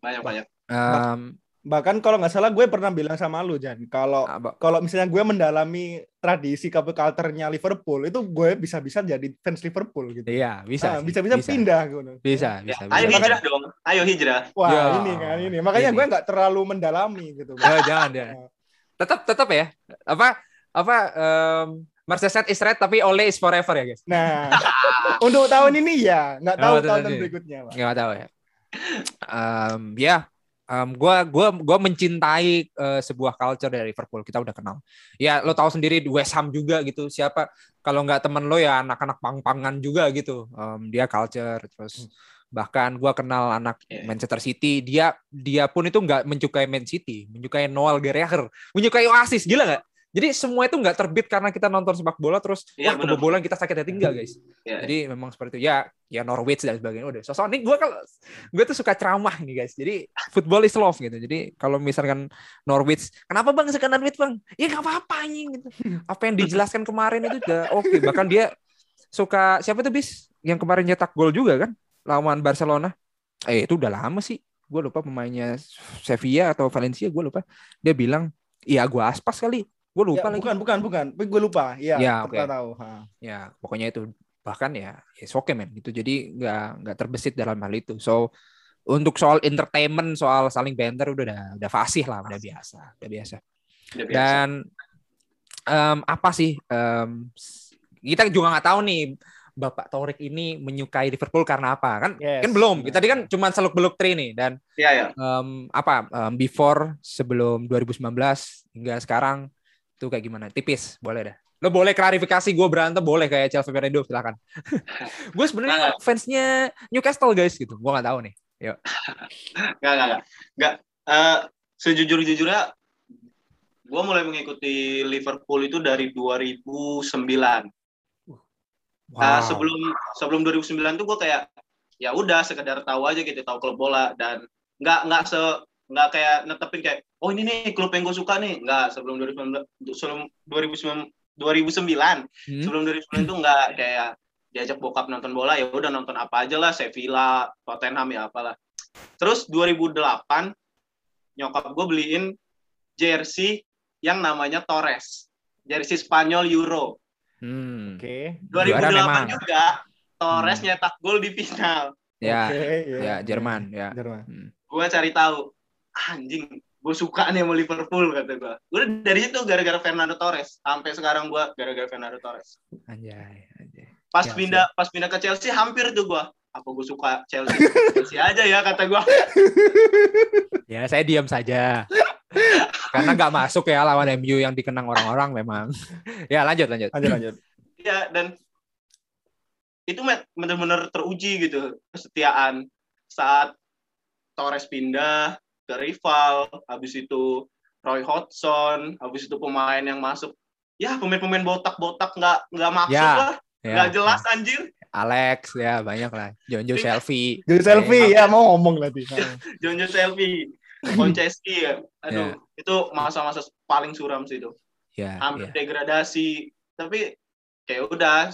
banyak banyak. Um, bahkan kalau nggak salah gue pernah bilang sama lu Jan kalau kalau misalnya gue mendalami tradisi culture-nya Liverpool itu gue bisa-bisa jadi fans Liverpool gitu. Iya bisa nah, bisa-bisa pindah gitu. Bisa bisa, ya, ayo bisa. hijrah dong ayo hijrah. Wah ya. ini kan ini. Makanya ini. gue nggak terlalu mendalami gitu. Ya, jangan ya tetap tetap ya. Apa apa um, Mercedes is red tapi Ole is forever ya guys. Nah, untuk tahun ini ya, nggak tahu oh, tahun ini. berikutnya. Pak. Nggak tahu ya. Um, ya, um, gua gua gua mencintai uh, sebuah culture dari Liverpool. Kita udah kenal. Ya, lo tahu sendiri West Ham juga gitu. Siapa kalau nggak temen lo ya anak-anak pang-pangan juga gitu. Um, dia culture terus. Hmm. Bahkan gue kenal anak yeah. Manchester City, dia dia pun itu nggak menyukai Man City, menyukai Noel Gallagher, menyukai Oasis, gila nggak? Jadi semua itu nggak terbit karena kita nonton sepak bola terus ya, wah kebobolan kita sakit hati enggak guys. Ya. Jadi memang seperti itu ya ya Norwich dan sebagainya udah. Sosok ini gue kalau gue tuh suka ceramah nih guys. Jadi football is love gitu. Jadi kalau misalkan Norwich, kenapa bang suka Norwich bang? Ya nggak apa-apa anjing gitu. Apa yang dijelaskan kemarin itu udah oke. Okay. Bahkan dia suka siapa tuh bis yang kemarin nyetak gol juga kan lawan Barcelona. Eh itu udah lama sih gue lupa pemainnya Sevilla atau Valencia gue lupa dia bilang iya gue aspas kali gue lupa ya, lagi bukan bukan bukan gue lupa ya, ya okay. tahu ha. ya pokoknya itu bahkan ya ya oke okay, men gitu jadi nggak nggak terbesit dalam hal itu so untuk soal entertainment soal saling banter udah udah, udah fasih lah udah biasa udah biasa, udah biasa. dan um, apa sih um, kita juga nggak tahu nih Bapak Torik ini menyukai Liverpool karena apa kan yes. kan belum kita tadi kan cuma seluk beluk tri nih dan ya, ya. Um, apa um, before sebelum 2019 hingga sekarang itu kayak gimana? Tipis boleh dah lo boleh klarifikasi gue berantem boleh kayak Chelsea Fernando silakan. Gue sebenarnya nah. fansnya Newcastle guys gitu. Gue nggak tahu nih. Yuk. Nggak nggak nggak. Nggak uh, sejujur jujurnya gue mulai mengikuti Liverpool itu dari 2009 Wow. Nah, sebelum sebelum 2009 tuh gue kayak ya udah sekedar tahu aja gitu tahu klub bola. Dan nggak nggak se nggak kayak netepin kayak oh ini nih klub yang gue suka nih nggak sebelum 2009 sebelum 2009 2009 hmm. sebelum 2009 tuh nggak kayak diajak bokap nonton bola ya udah nonton apa aja lah Sevilla Tottenham ya apalah terus 2008 nyokap gue beliin jersey yang namanya Torres jersey Spanyol Euro Hmm. Oke. Okay. 2008 juga Torres hmm. nyetak gol di final. Ya, okay, ya, ya Jerman, ya. Jerman. Hmm. Gue cari tahu, anjing, gue suka nih sama Liverpool kata gue. Gue dari situ gara-gara Fernando Torres. Sampai sekarang gue gara-gara Fernando Torres. Anjay, anjay. Pas ya, pindah, pas pindah ke Chelsea hampir tuh gue. Apa gue suka Chelsea? Chelsea aja ya kata gue. ya saya diam saja. Karena nggak masuk ya lawan MU yang dikenang orang-orang memang. ya lanjut lanjut. Lanjut lanjut. Ya dan itu benar-benar teruji gitu kesetiaan saat Torres pindah ke rival, habis itu Roy Hodgson, habis itu pemain yang masuk. Ya pemain-pemain botak-botak nggak nggak masuk ya, lah, ya, nggak ya, jelas ya. anjir. Alex ya banyak lah. Jonjo selfie. Jonjo selfie ya mau ngomong tadi. Jonjo selfie. Konceski ya. Aduh, yeah. itu masa-masa paling suram sih itu. Yeah, Hampir yeah. degradasi. Tapi kayak udah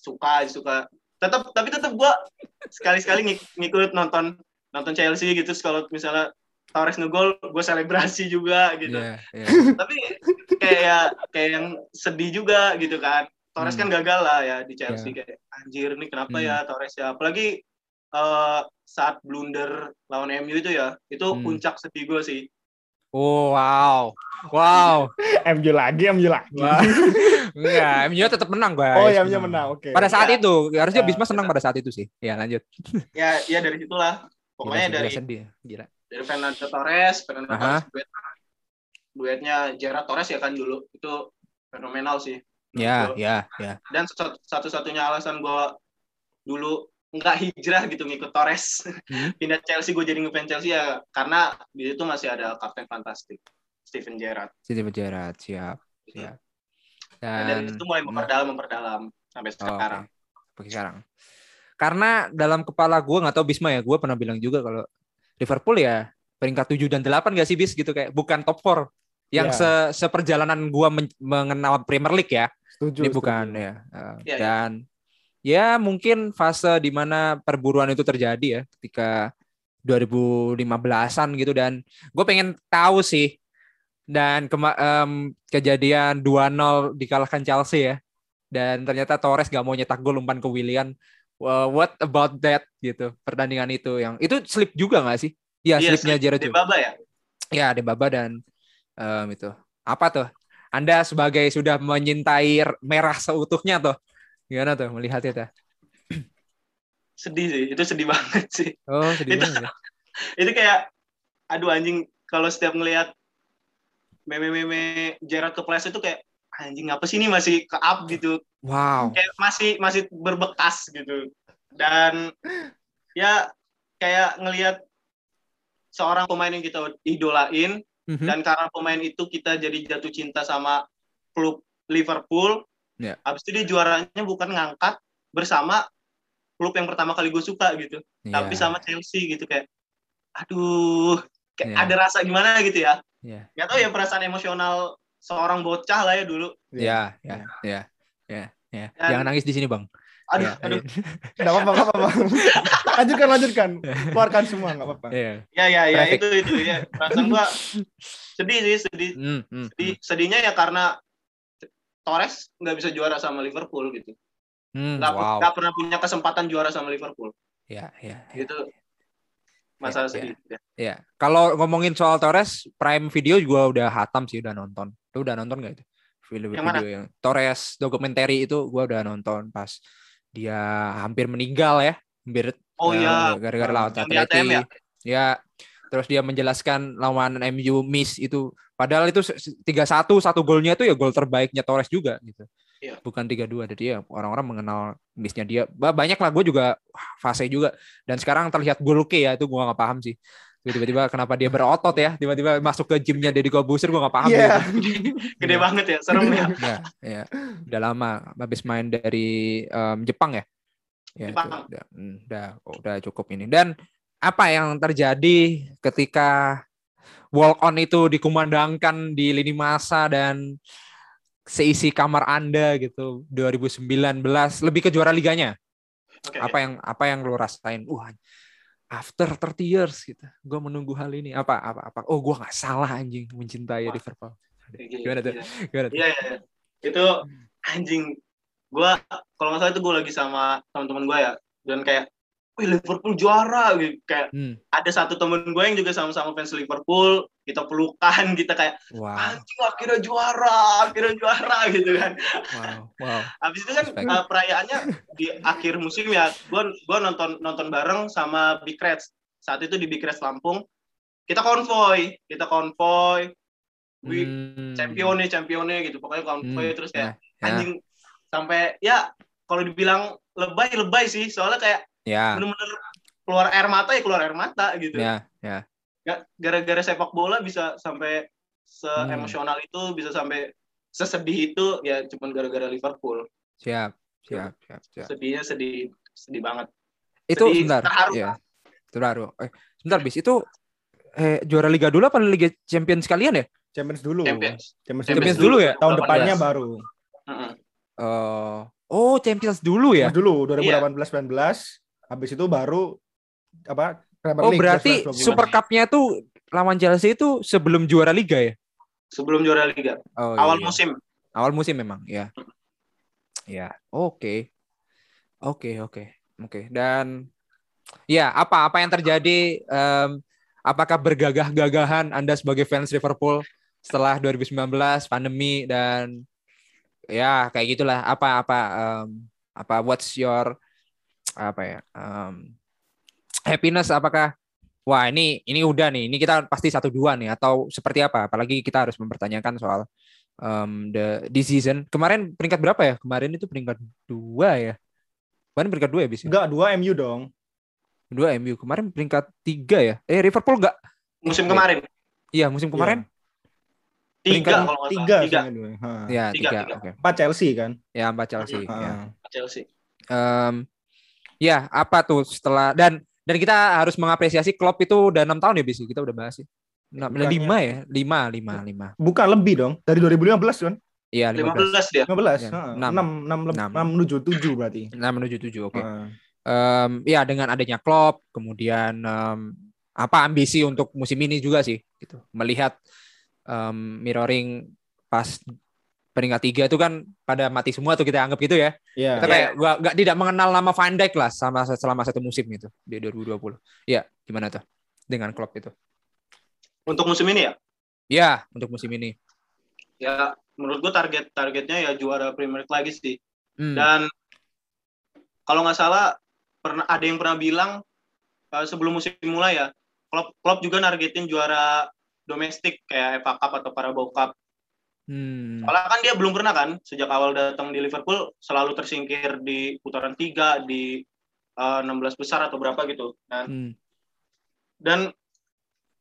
suka suka. Tetap tapi tetap gua sekali-sekali ngikut nonton nonton Chelsea gitu kalau misalnya Torres ngegol gue selebrasi juga gitu. Yeah, yeah. tapi kayak kayak yang sedih juga gitu kan. Torres hmm. kan gagal lah ya di Chelsea yeah. kayak anjir nih kenapa hmm. ya Torres ya. Apalagi uh, saat blunder lawan MU itu ya, itu hmm. puncak sedih gue sih. Oh, wow. Wow. MU lagi, MU lagi. Enggak, MU tetap menang, guys. Oh, ya, MU menang. Oke. Okay. Pada saat ya. itu, harusnya Bisma senang pada saat itu sih. Ya, lanjut. ya, ya dari situlah. Pokoknya Gila, dari sedih. Gila. Dari Fernando Torres, Fernando Torres duet, duetnya Gerard Torres ya kan dulu. Itu fenomenal sih. Ya, ya, ya. Dan satu-satunya alasan gue dulu nggak hijrah gitu ngikut Torres hmm? pindah Chelsea gue jadi ngefans Chelsea ya karena di situ masih ada kapten fantastik Steven Gerrard Steven Gerrard siap gitu. siap dan, dan dari itu mulai memperdalam memperdalam sampai sekarang oh, okay. sekarang karena dalam kepala gue nggak tahu Bisma ya gue pernah bilang juga kalau Liverpool ya peringkat 7 dan 8 gak sih bis? Gitu kayak bukan top 4 yang yeah. se seperjalanan gue men mengenal Premier League ya. Setuju, ini bukan setuju. ya uh, yeah, dan yeah ya mungkin fase di mana perburuan itu terjadi ya ketika 2015-an gitu. Dan gue pengen tahu sih dan um, kejadian 2-0 dikalahkan Chelsea ya. Dan ternyata Torres gak mau nyetak gol umpan ke Willian well, what about that gitu pertandingan itu yang itu slip juga gak sih ya iya, slipnya Jared Debaba ya ya Debaba dan um, itu apa tuh anda sebagai sudah menyintai merah seutuhnya tuh Gimana tuh melihat itu? Sedih sih, itu sedih banget sih. Oh, sedih itu, banget. Ya? itu kayak, aduh anjing, kalau setiap ngelihat meme-meme Gerard ke itu kayak, anjing apa sih ini masih ke up gitu. Wow. Kayak masih masih berbekas gitu. Dan ya kayak ngelihat seorang pemain yang kita idolain mm-hmm. dan karena pemain itu kita jadi jatuh cinta sama klub Liverpool Yeah. Habis itu dia juaranya bukan ngangkat bersama klub yang pertama kali gue suka gitu, yeah. tapi sama Chelsea gitu kayak, aduh, kayak yeah. ada rasa gimana gitu ya. Yeah. Gak tau ya perasaan emosional seorang bocah lah ya dulu. Iya, iya, iya, iya, iya. Jangan nangis di sini bang. Aduh, ya, aduh. Enggak apa-apa, enggak apa-apa. lanjutkan, lanjutkan. Keluarkan semua, enggak apa-apa. Iya, ya, ya, ya, itu itu ya. Perasaan gua sedih sih, sedih. Hmm, hmm, sedih. Hmm. Sedihnya ya karena Torres nggak bisa juara sama Liverpool gitu. Hmm, nggak, wow. nggak pernah punya kesempatan juara sama Liverpool. Ya, ya. ya. Itu masalah ya, sedih. Ya. ya. Kalau ngomongin soal Torres, Prime Video juga udah hatam sih, udah nonton. Lu udah nonton nggak itu? Film yang video mana? yang Torres dokumenter itu gua udah nonton pas dia hampir meninggal ya, hampir Oh iya, gara-gara lawan Atleti. Ya? ya, terus dia menjelaskan lawan MU miss itu padahal itu 3-1 satu golnya itu ya gol terbaiknya Torres juga gitu. Iya. Bukan 3-2 jadi ya orang-orang mengenal missnya dia. Banyak lah gue juga fase juga dan sekarang terlihat Gulke ya itu gue nggak paham sih. Tiba-tiba kenapa dia berotot ya, tiba-tiba masuk ke gymnya Deddy Kobuser gue gak paham. Yeah. Gitu. Gede banget ya, serem ya. ya, ya. Udah lama habis main dari um, Jepang ya. Ya, Jepang. Itu, udah, hmm, udah, udah cukup ini. Dan apa yang terjadi ketika walk on itu dikumandangkan di lini masa dan seisi kamar Anda gitu 2019 lebih ke juara liganya. Okay. Apa yang apa yang lo rasain? Wah, after 30 years gitu. Gue menunggu hal ini. Apa apa apa? Oh, gue nggak salah anjing mencintai Wah. Liverpool. Gimana tuh? Gimana tuh? Iya, iya. Itu anjing gue kalau nggak salah itu gue lagi sama teman-teman gue ya dan kayak wih Liverpool juara gitu kayak hmm. ada satu temen gue yang juga sama-sama fans Liverpool kita pelukan kita kayak wow. anjing akhirnya juara akhirnya juara gitu kan wow. wow. habis itu kan uh, perayaannya di akhir musim ya gue gue nonton nonton bareng sama Big Reds saat itu di Big Reds Lampung kita konvoy kita konvoy wih hmm. champione champione gitu pokoknya konvoy hmm. terus kayak yeah. anjing sampai ya kalau dibilang lebay lebay sih soalnya kayak ya. benar-benar keluar air mata ya keluar air mata gitu. Ya ya. Gara-gara sepak bola bisa sampai se emosional hmm. itu bisa sampai sesedih itu ya cuma gara-gara Liverpool. Siap siap siap, siap. sedihnya sedih sedih banget. Itu sedih, sebentar terharu. ya. Terharu. Eh sebentar bis. Itu eh juara Liga dulu apa Liga Champions sekalian ya? Champions dulu. Champions. Champions, Champions, Champions dulu ya? Tahun depannya baru uh -uh. Uh, oh Champions dulu ya? Dulu 2018 yeah. 19 habis itu baru apa Premier oh League, berarti Super Cup-nya tuh lawan Chelsea itu sebelum juara liga ya? Sebelum juara liga. Oh, awal iya. musim. Awal musim memang ya. Ya oke. Oke oke oke. Dan ya apa apa yang terjadi um, apakah bergagah-gagahan Anda sebagai fans Liverpool setelah 2019 pandemi dan ya kayak gitulah. Apa apa um, apa what's your apa ya um, happiness apakah wah ini ini udah nih ini kita pasti satu dua nih atau seperti apa? Apalagi kita harus mempertanyakan soal um, the this season kemarin peringkat berapa ya? Kemarin itu peringkat dua ya? Kemarin peringkat dua ya bisa enggak dua MU dong. Dua MU kemarin peringkat tiga ya? Eh Liverpool enggak? Musim kemarin. Iya musim iya. kemarin? Tiga kalau tiga, tiga. ya tiga, tiga. oke. Okay. empat Chelsea kan? Ya empat Chelsea hmm. ya. Chelsea. Um, ya apa tuh setelah dan dan kita harus mengapresiasi Klopp itu udah enam tahun ya bisi kita udah bahas sih ya. lima ya lima lima lima bukan lebih dong dari 2015 kan Iya, 15. 15 dia. 15. Ya, 6. 6, 6, 6, 6 menuju 7 berarti. 6 menuju 7, oke. Okay. Uh. Um, ya dengan adanya Klopp, kemudian um, apa ambisi untuk musim ini juga sih gitu. Melihat um, mirroring pas peringkat tiga itu kan pada mati semua tuh kita anggap gitu ya. Yeah. Kita kayak gua nggak tidak mengenal nama Van Dijk lah sama selama satu musim gitu di 2020. Ya, gimana tuh dengan klub itu? Untuk musim ini ya? Ya, untuk musim ini. Ya, menurut gua target targetnya ya juara Premier League lagi sih. Hmm. Dan kalau nggak salah pernah ada yang pernah bilang uh, sebelum musim mulai ya, klub klub juga nargetin juara domestik kayak FA Cup atau Carabao Cup Hmm. Soalnya kan dia belum pernah kan sejak awal datang di Liverpool selalu tersingkir di putaran tiga di uh, eh, 16 besar atau berapa gitu. Dan hmm. dan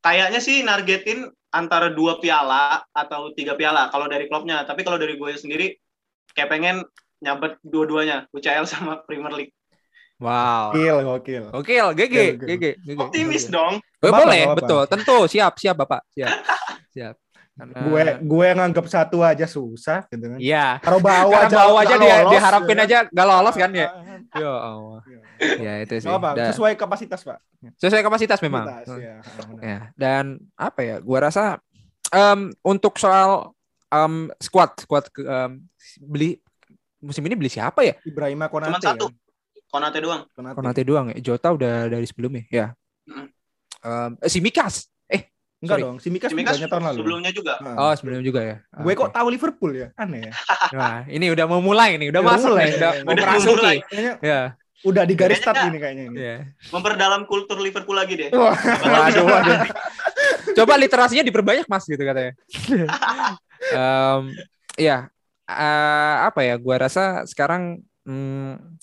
kayaknya sih nargetin antara dua piala atau tiga piala kalau dari klubnya. Tapi kalau dari gue sendiri kayak pengen nyabet dua-duanya UCL sama Premier League. Wow. Gokil, gokil. Gokil, GG, GG, GG. Optimis dong. Boleh, betul. Tentu, siap, siap Bapak. Siap. Siap. Karena... gue gue nganggap satu aja susah gitu kan. Iya. Taruh bawah aja. bawah aja dia diharapin aja gak lolos kan ya. ya Allah. Ya itu sih. apa, Dan, sesuai kapasitas, Pak. Sesuai kapasitas memang. Kapasitas, ya. ya. Dan apa ya? Gua rasa um, untuk soal um, squad squad um, beli musim ini beli siapa ya? Ibrahima Konate. Cuma satu. Ya? Konate doang. Konate. Konate doang ya. Jota udah dari sebelumnya ya. Mm. Um, eh, si Mikas. Enggak Sorry. dong, si Mikas, si Mikas tahun lalu. Sebelumnya juga. Oh, sebelumnya juga ya. Gue kok tahu Liverpool ya? Aneh ya. Nah, ini udah mau mulai nih, udah, udah masuk nih, udah mau mulai. Ya. Udah di garis start ini kayaknya ini. Yeah. Memperdalam kultur Liverpool lagi deh. waduh, waduh. Coba literasinya diperbanyak Mas gitu katanya. um, ya, uh, apa ya? Gua rasa sekarang hmm,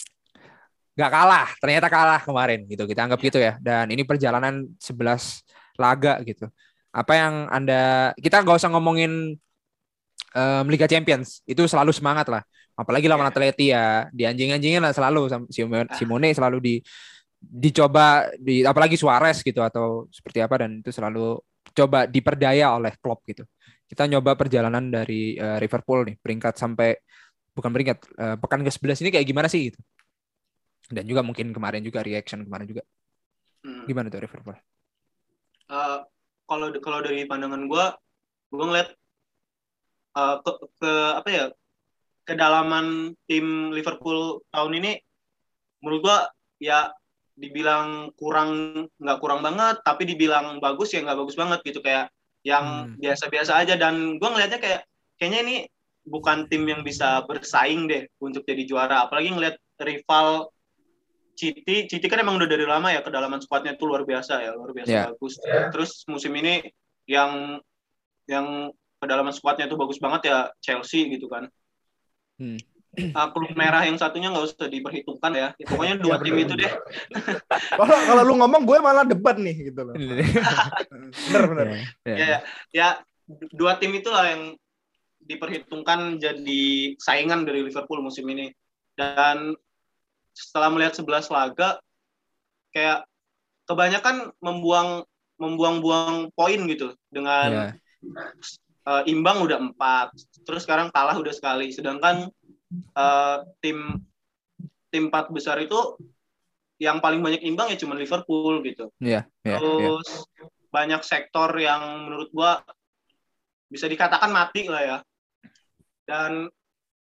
nggak kalah, ternyata kalah kemarin gitu. Kita anggap gitu ya. Dan ini perjalanan 11 laga gitu. Apa yang Anda kita nggak usah ngomongin um, Liga Champions, itu selalu semangat lah. Apalagi lawan yeah. Atleti ya, di anjing-anjingin lah selalu Simone, ah. Simone selalu di dicoba di apalagi Suarez gitu atau seperti apa dan itu selalu coba diperdaya oleh Klopp gitu. Kita nyoba perjalanan dari uh, Liverpool nih, peringkat sampai bukan peringkat uh, pekan ke-11 ini kayak gimana sih gitu. Dan juga mungkin kemarin juga reaction kemarin juga. Hmm. Gimana tuh Liverpool? Uh, kalau kalau dari pandangan gue, gue ngeliat uh, ke, ke apa ya kedalaman tim Liverpool tahun ini, menurut gue ya dibilang kurang nggak kurang banget, tapi dibilang bagus ya nggak bagus banget gitu kayak yang hmm. biasa-biasa hmm. aja dan gue ngelihatnya kayak kayaknya ini bukan tim yang bisa bersaing deh untuk jadi juara apalagi ngelihat rival Citi, Citi kan emang udah dari lama ya kedalaman skuadnya tuh luar biasa ya, luar biasa yeah. bagus. Terus musim ini yang yang kedalaman skuadnya tuh bagus banget ya Chelsea gitu kan. Hmm. Uh, klub merah yang satunya nggak usah diperhitungkan ya. ya pokoknya dua ya, tim itu deh. kalau kalau lu ngomong gue malah debat nih gitu loh. bener bener. Ya, ya, ya, ya dua tim itulah yang diperhitungkan jadi saingan dari Liverpool musim ini. Dan setelah melihat 11 laga kayak kebanyakan membuang membuang-buang poin gitu dengan yeah. uh, imbang udah empat terus sekarang kalah udah sekali sedangkan uh, tim tim empat besar itu yang paling banyak imbang ya cuma Liverpool gitu yeah, yeah, terus yeah. banyak sektor yang menurut gua bisa dikatakan mati lah ya dan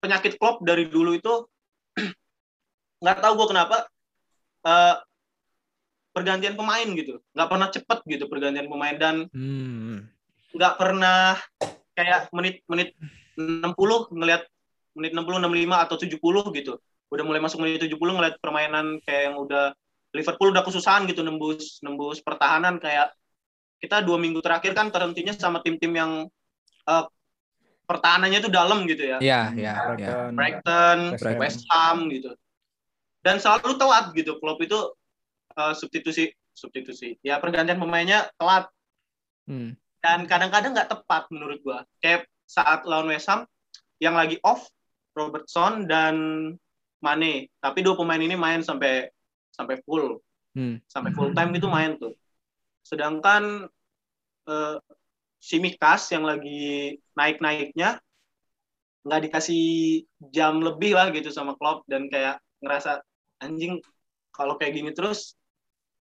penyakit Klopp dari dulu itu nggak tahu gue kenapa uh, pergantian pemain gitu nggak pernah cepet gitu pergantian pemain dan hmm. nggak hmm. pernah kayak menit menit 60 ngelihat menit 60 65 atau 70 gitu udah mulai masuk menit 70 ngeliat permainan kayak yang udah Liverpool udah kesusahan gitu nembus nembus pertahanan kayak kita dua minggu terakhir kan terhentinya sama tim-tim yang uh, pertahanannya itu dalam gitu ya. Iya, iya. Brighton, Brighton, West Ham gitu dan selalu telat gitu. Klopp itu uh, substitusi substitusi. Ya pergantian pemainnya telat. Hmm. dan kadang-kadang nggak tepat menurut gua. Kayak saat lawan West Ham yang lagi off Robertson dan Mane. Tapi dua pemain ini main sampai sampai full. Hmm. sampai full time itu main tuh. Sedangkan uh, si Mikas yang lagi naik-naiknya nggak dikasih jam lebih lah gitu sama Klopp. Dan kayak ngerasa anjing kalau kayak gini terus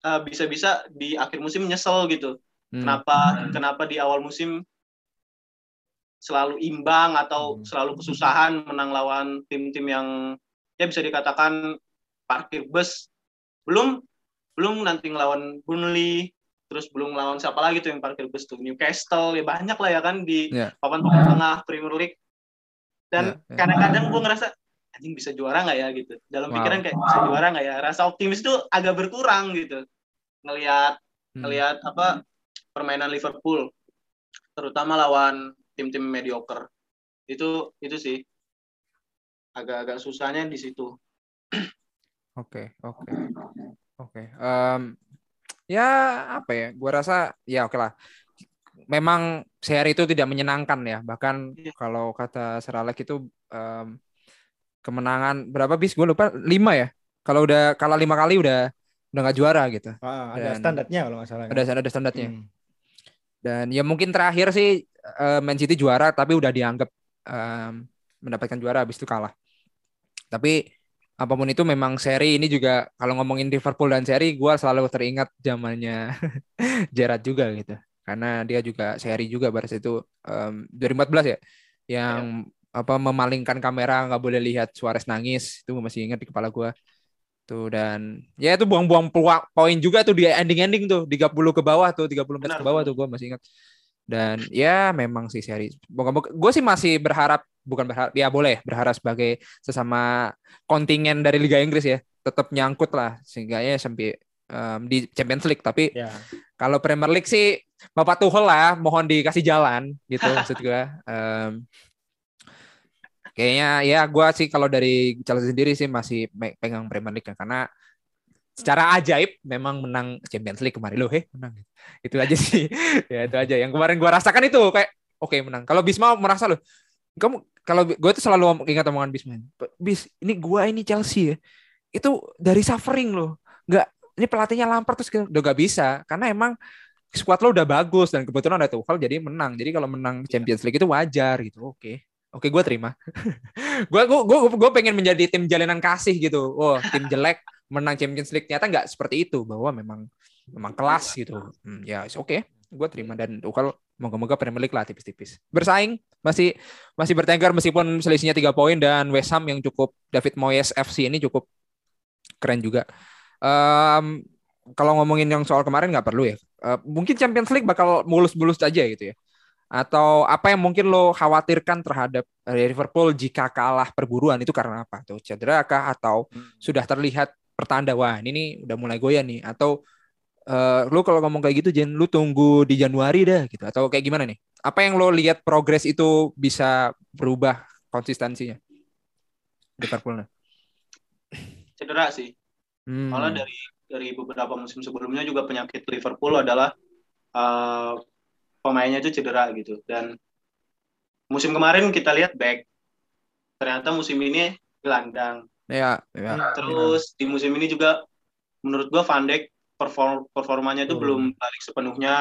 uh, bisa-bisa di akhir musim nyesel gitu. Hmm. Kenapa hmm. kenapa di awal musim selalu imbang atau hmm. selalu kesusahan menang lawan tim-tim yang ya bisa dikatakan parkir bus. Belum belum nanti ngelawan Burnley, terus belum lawan siapa lagi tuh yang parkir bus tuh Newcastle ya banyak lah ya kan di yeah. papan tengah Premier League dan kadang-kadang yeah, yeah. gue ngerasa anjing bisa juara nggak ya? Gitu. Dalam wow. pikiran kayak bisa juara nggak ya? Rasa optimis itu agak berkurang gitu. Ngelihat hmm. ngelihat apa permainan Liverpool terutama lawan tim-tim mediocre. Itu itu sih. Agak-agak susahnya di situ. Oke oke oke. Ya apa ya gua rasa ya oke lah. Memang seri itu tidak menyenangkan ya. Bahkan yeah. kalau kata Seralek itu um, kemenangan. Berapa bis? Gue lupa. Lima ya? Kalau udah kalah lima kali udah udah nggak juara gitu. Ah, ada dan standarnya kalau nggak salah ada ada standarnya. Hmm. dan ya mungkin terakhir sih uh, Man City juara tapi udah dianggap um, mendapatkan juara habis itu kalah. Tapi apa pun itu memang seri ini juga kalau ngomongin Liverpool dan seri gue selalu teringat zamannya Gerrard juga gitu. Karena dia juga seri juga pada itu um, 2014 ya yang ya. Apa memalingkan kamera nggak boleh lihat Suarez nangis. Itu masih ingat di kepala gue tuh dan ya itu buang-buang poin juga tuh di ending-ending tuh. 30 ke bawah tuh 30 menit ke bawah tuh gue masih ingat. Dan ya memang sih seri. Gue sih masih berharap bukan berharap ya boleh berharap sebagai sesama kontingen dari Liga Inggris ya. Tetap nyangkut lah sehingga ya sampai um, di Champions League. Tapi ya. kalau Premier League sih Bapak Tuchel lah mohon dikasih jalan gitu maksud gue um, kayaknya ya gue sih kalau dari Chelsea sendiri sih masih pegang Premier League ya, karena secara ajaib memang menang Champions League kemarin loh heh menang itu aja sih ya itu aja yang kemarin gue rasakan itu kayak oke okay, menang kalau Bisma merasa loh kamu kalau gue tuh selalu ingat omongan Bisma. Bis, ini gue ini Chelsea ya. Itu dari suffering loh. Nggak, ini pelatihnya lampar terus udah gak bisa. Karena emang squad lo udah bagus dan kebetulan ada Tuchel jadi menang. Jadi kalau menang Champions League itu wajar gitu. Oke. Oke, gue terima. gue gue gue pengen menjadi tim jalinan kasih gitu. Oh, tim jelek menang Champions League ternyata nggak seperti itu bahwa memang memang kelas gitu. Hmm, ya, oke. Okay. Gue terima dan Tuchel Moga-moga Premier League lah tipis-tipis. Bersaing masih masih bertengkar meskipun selisihnya tiga poin dan West Ham yang cukup David Moyes FC ini cukup keren juga. Um, kalau ngomongin yang soal kemarin nggak perlu ya. Uh, mungkin Champions League bakal mulus-mulus aja gitu ya. Atau apa yang mungkin lo khawatirkan terhadap Liverpool jika kalah perburuan itu karena apa? Tuh cedera kah? Atau hmm. sudah terlihat pertanda wah ini nih udah mulai goyah nih. Atau uh, lu kalau ngomong kayak gitu Jen lu tunggu di Januari dah gitu. Atau kayak gimana nih? Apa yang lo lihat progres itu bisa berubah konsistensinya? Liverpool cedera sih. Hmm. malah dari dari beberapa musim sebelumnya juga penyakit Liverpool adalah uh, pemainnya itu cedera gitu. Dan musim kemarin kita lihat back ternyata musim ini gelandang. Ya, ya terus ya. di musim ini juga menurut gua Van Dijk perform performanya itu hmm. belum balik sepenuhnya.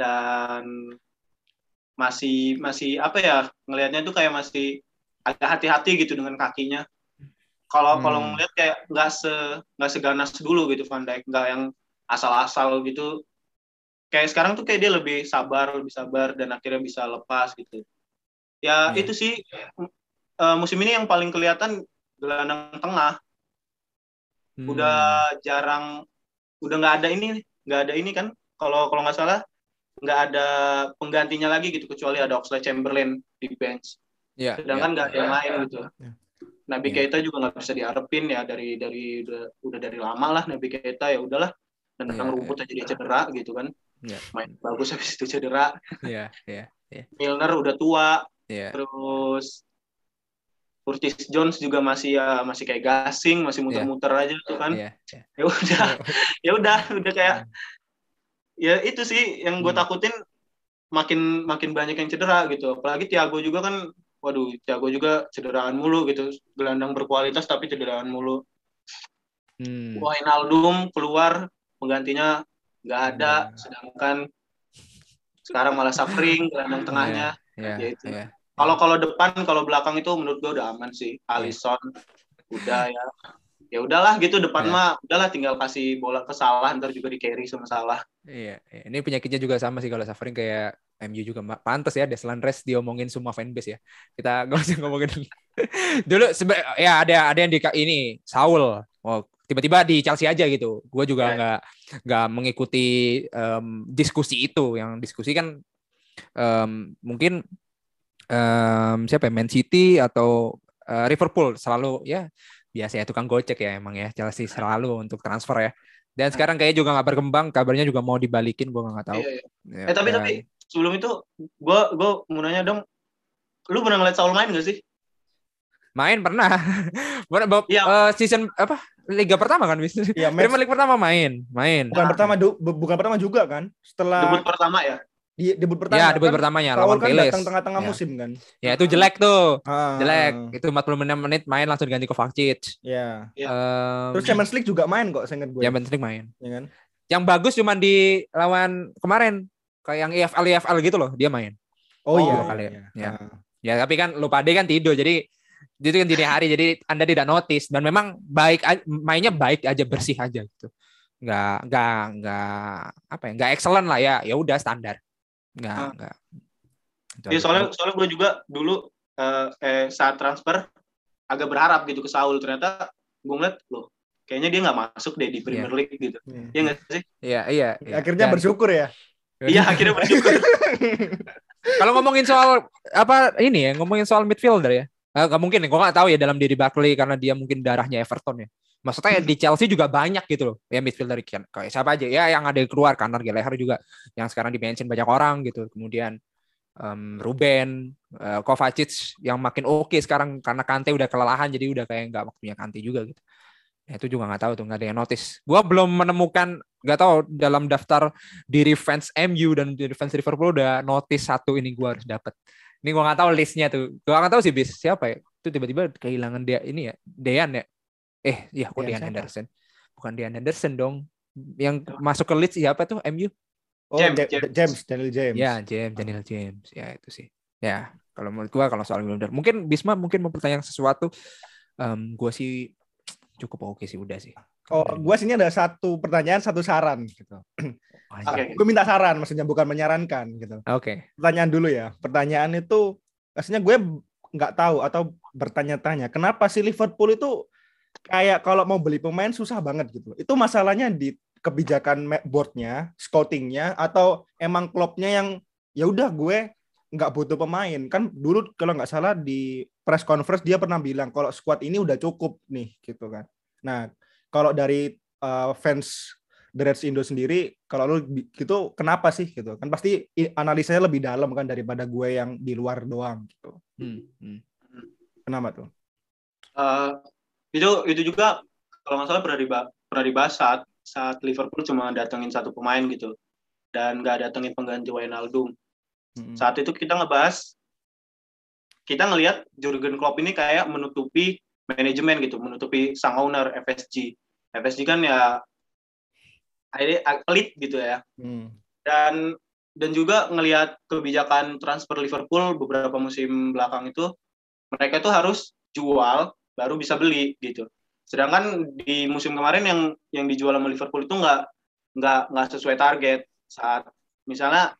Dan masih masih apa ya ngelihatnya tuh kayak masih agak hati-hati gitu dengan kakinya. Kalau hmm. kalau ngelihat kayak nggak se nggak seganas dulu gitu Van Dijk. Nggak yang asal-asal gitu kayak sekarang tuh kayak dia lebih sabar lebih sabar dan akhirnya bisa lepas gitu ya hmm. itu sih uh, musim ini yang paling kelihatan gelandang tengah hmm. udah jarang udah nggak ada ini nggak ada ini kan kalau kalau nggak salah nggak ada penggantinya lagi gitu kecuali ada Oxlade Chamberlain di bench. Yeah, Sedangkan iya. nggak yeah, ada yang lain gitu. Yeah. Nabi yeah. Keita juga nggak bisa diharapin ya dari dari udah, udah dari lama lah Nabi Keita ya udahlah dan yeah, rumput yeah. aja dia cedera gitu kan. Yeah. Main bagus habis itu cedera. Yeah, yeah, yeah. Milner udah tua. Yeah. Terus Curtis Jones juga masih ya masih kayak gasing, masih muter-muter yeah. aja tuh kan. Yeah, yeah. Ya udah, ya udah, udah kayak ya itu sih yang gue hmm. takutin makin makin banyak yang cedera gitu. Apalagi Thiago juga kan, waduh, Thiago juga cederaan mulu gitu, gelandang berkualitas tapi cederaan mulu. Hmm. Wijnaldum keluar penggantinya nggak ada, hmm. sedangkan sekarang malah suffering gelandang tengahnya. Yeah, yeah. Yeah kalau kalau depan, kalau belakang itu menurut gue udah aman sih. Alisson udah ya. Ya udahlah gitu depan ya. mah udahlah tinggal kasih bola ke salah ntar juga di carry sama salah. Iya, iya, ini penyakitnya juga sama sih kalau suffering kayak MU juga pantas ya Deslan Rest diomongin semua fanbase ya. Kita nggak usah ngomongin dulu ya ada ada yang di ini Saul. Oh, tiba-tiba di Chelsea aja gitu. Gue juga iya. nggak yeah. Nggak mengikuti um, diskusi itu. Yang diskusi kan um, mungkin um, siapa ya Man City atau uh, Liverpool selalu ya biasa ya tukang gocek ya emang ya Chelsea selalu untuk transfer ya dan sekarang kayaknya juga nggak berkembang kabarnya juga mau dibalikin gue nggak tahu iya, iya. Ya, eh tapi dan... tapi sebelum itu gue gue mau nanya dong lu pernah ngeliat Saul main gak sih main pernah pernah ya. uh, season apa liga pertama kan bis ya, Premier League pertama main main bukan pertama bukan pertama juga kan setelah debut pertama ya di debut pertama. Ya, debut kan, pertamanya lawan kan datang tengah-tengah ya. musim kan. Ya, itu jelek tuh. Ah. Jelek. Itu 46 menit main langsung ganti Kovacic. Ya. Um, Terus Champions League juga main kok, saya ingat gue. Champions League main. Ya kan? Yang bagus cuma di lawan kemarin kayak yang EFL EFL gitu loh, dia main. Oh, oh iya. Kali ya. Ya. ya. ya, tapi kan lupa deh kan tidur jadi Jadi kan dini hari, jadi Anda tidak notice dan memang baik mainnya baik aja bersih aja gitu. Nggak nggak nggak apa ya? Nggak excellent lah ya. Ya udah standar. Nggak hmm. nggak. Iya soalnya soalnya gue juga dulu eh, eh saat transfer agak berharap gitu ke Saul ternyata gue ngeliat loh kayaknya dia nggak masuk deh di iya. Premier yeah. League gitu. Iya yeah. nggak sih? Iya iya. iya. Akhirnya Dan, bersyukur ya. Iya akhirnya bersyukur. Kalau ngomongin soal apa ini ya ngomongin soal midfielder ya Uh, gak mungkin, gue gak tahu ya dalam diri Barkley karena dia mungkin darahnya Everton ya. Maksudnya di Chelsea juga banyak gitu loh, ya midfielder kan. Kayak siapa aja ya yang ada keluar, Kanar Gallagher juga yang sekarang dimention banyak orang gitu. Kemudian um, Ruben, uh, Kovacic yang makin oke okay sekarang karena Kante udah kelelahan jadi udah kayak nggak waktunya Kante juga gitu. Ya, itu juga nggak tahu tuh nggak ada yang notice. Gua belum menemukan nggak tahu dalam daftar diri fans MU dan diri fans Liverpool udah notice satu ini gua harus dapat. Ini gue gak tahu listnya tuh. Gue gak tahu sih bis siapa ya. Itu tiba-tiba kehilangan dia ini ya. Dean ya. Eh, iya kok Dean Henderson. Bukan Dean Henderson dong. Yang masuk ke list siapa tuh MU? Oh, James, James. James, Daniel James. Ya, James, Daniel James. Ya, itu sih. Ya, kalau menurut gua kalau soal blunder, mungkin Bisma mungkin mau pertanyaan sesuatu. Um, gua sih cukup oke sih udah sih. Oh, gue sini ada satu pertanyaan, satu saran gitu. Okay. Gue minta saran, maksudnya bukan menyarankan gitu. Oke. Okay. Pertanyaan dulu ya. Pertanyaan itu, maksudnya gue nggak tahu atau bertanya-tanya, kenapa sih Liverpool itu kayak kalau mau beli pemain susah banget gitu. Itu masalahnya di kebijakan boardnya, scoutingnya, atau emang klubnya yang ya udah gue nggak butuh pemain kan dulu kalau nggak salah di press conference dia pernah bilang kalau squad ini udah cukup nih gitu kan. Nah kalau dari uh, fans The Reds Indo sendiri, kalau lu gitu kenapa sih gitu? Kan pasti analisanya lebih dalam kan daripada gue yang di luar doang gitu. Hmm. Hmm. Kenapa tuh? Uh, itu itu juga kalau nggak salah pernah dibahas, pernah dibahas saat saat Liverpool cuma datengin satu pemain gitu dan nggak datengin pengganti Wijnaldum. Hmm. Saat itu kita ngebahas kita ngelihat Jurgen Klopp ini kayak menutupi manajemen gitu, menutupi sang owner FSG. FSG kan ya pelit gitu ya. Hmm. Dan dan juga ngelihat kebijakan transfer Liverpool beberapa musim belakang itu mereka itu harus jual baru bisa beli gitu. Sedangkan di musim kemarin yang yang dijual sama Liverpool itu nggak nggak nggak sesuai target saat misalnya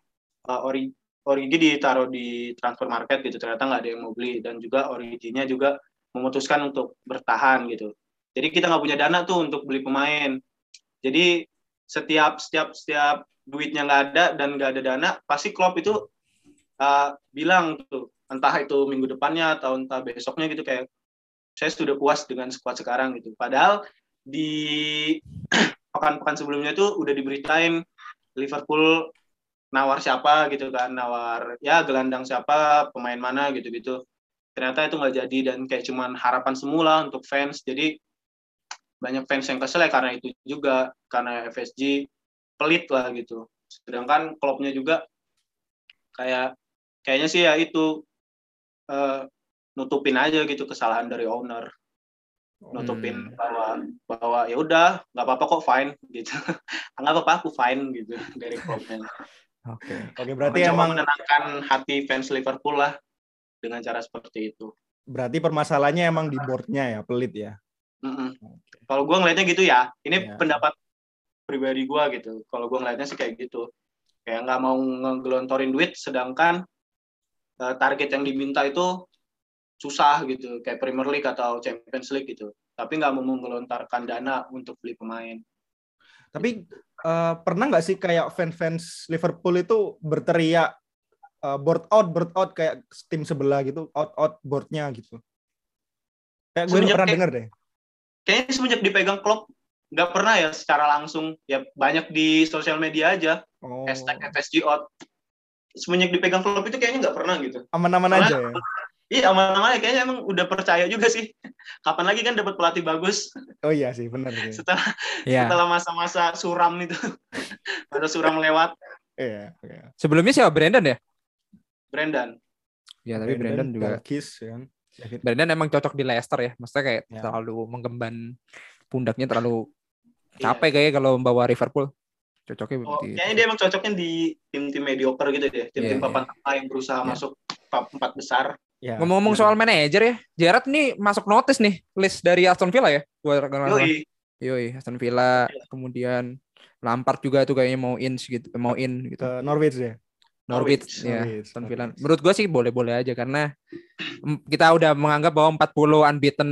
uh, Ori Origi ditaruh di transfer market gitu ternyata nggak ada yang mau beli dan juga Originya juga memutuskan untuk bertahan gitu. Jadi kita nggak punya dana tuh untuk beli pemain. Jadi setiap setiap setiap duitnya nggak ada dan nggak ada dana, pasti Klopp itu uh, bilang tuh entah itu minggu depannya atau entah besoknya gitu kayak saya sudah puas dengan skuad sekarang gitu. Padahal di pekan-pekan sebelumnya itu udah diberitain Liverpool nawar siapa gitu kan, nawar ya gelandang siapa, pemain mana gitu-gitu ternyata itu nggak jadi dan kayak cuman harapan semula untuk fans jadi banyak fans yang kesel ya karena itu juga karena FSG pelit lah gitu sedangkan klubnya juga kayak kayaknya sih ya itu uh, nutupin aja gitu kesalahan dari owner nutupin hmm. bahwa bahwa ya udah nggak apa-apa kok fine gitu nggak apa-apa aku fine gitu dari klubnya oke okay. oke okay, berarti emang menenangkan hati fans Liverpool lah dengan cara seperti itu. Berarti permasalahannya emang di boardnya ya, pelit ya. Mm -mm. Kalau gue ngelihatnya gitu ya, ini yeah. pendapat pribadi gue gitu. Kalau gue ngelihatnya sih kayak gitu, kayak nggak mau ngegelontorin duit, sedangkan uh, target yang diminta itu susah gitu, kayak Premier League atau Champions League gitu. Tapi nggak mau menggelontarkan dana untuk beli pemain. Tapi uh, pernah nggak sih kayak fans-fans Liverpool itu berteriak uh, board out board out kayak tim sebelah gitu out out boardnya gitu kayak gue pernah kayak, denger deh kayaknya semenjak dipegang klub nggak pernah ya secara langsung ya banyak di sosial media aja oh. hashtag FSG out semenjak dipegang klub itu kayaknya nggak pernah gitu aman-aman aja ya Iya aman-aman ya kayaknya emang udah percaya juga sih. Kapan lagi kan dapat pelatih bagus? Oh iya sih benar. Sih. setelah yeah. setelah masa-masa suram itu, pada suram lewat. Iya. Yeah, Sebelumnya siapa Brandon ya? Brandon. Ya, tapi Brandon, Brandon juga Kis, ya. Brandon emang cocok di Leicester ya. Maksudnya kayak ya. terlalu menggemban pundaknya terlalu iya. capek kayak kalau membawa Liverpool. Cocoknya oh, di... kayaknya dia emang cocoknya di tim-tim mediocre gitu deh. Tim-tim yeah, papan yeah. yang berusaha yeah. masuk top empat besar. Ya, Ngomong-ngomong ya. soal manajer ya, Gerrard nih masuk notis nih list dari Aston Villa ya. Gua Yoi. Yoi, Aston Villa, ya. kemudian Lampard juga tuh kayaknya mau in gitu, mau in gitu. Ke Norwich ya. Norwich, Norwich ya, Aston Villa. Menurut gue sih boleh-boleh aja karena kita udah menganggap bahwa 40 unbeaten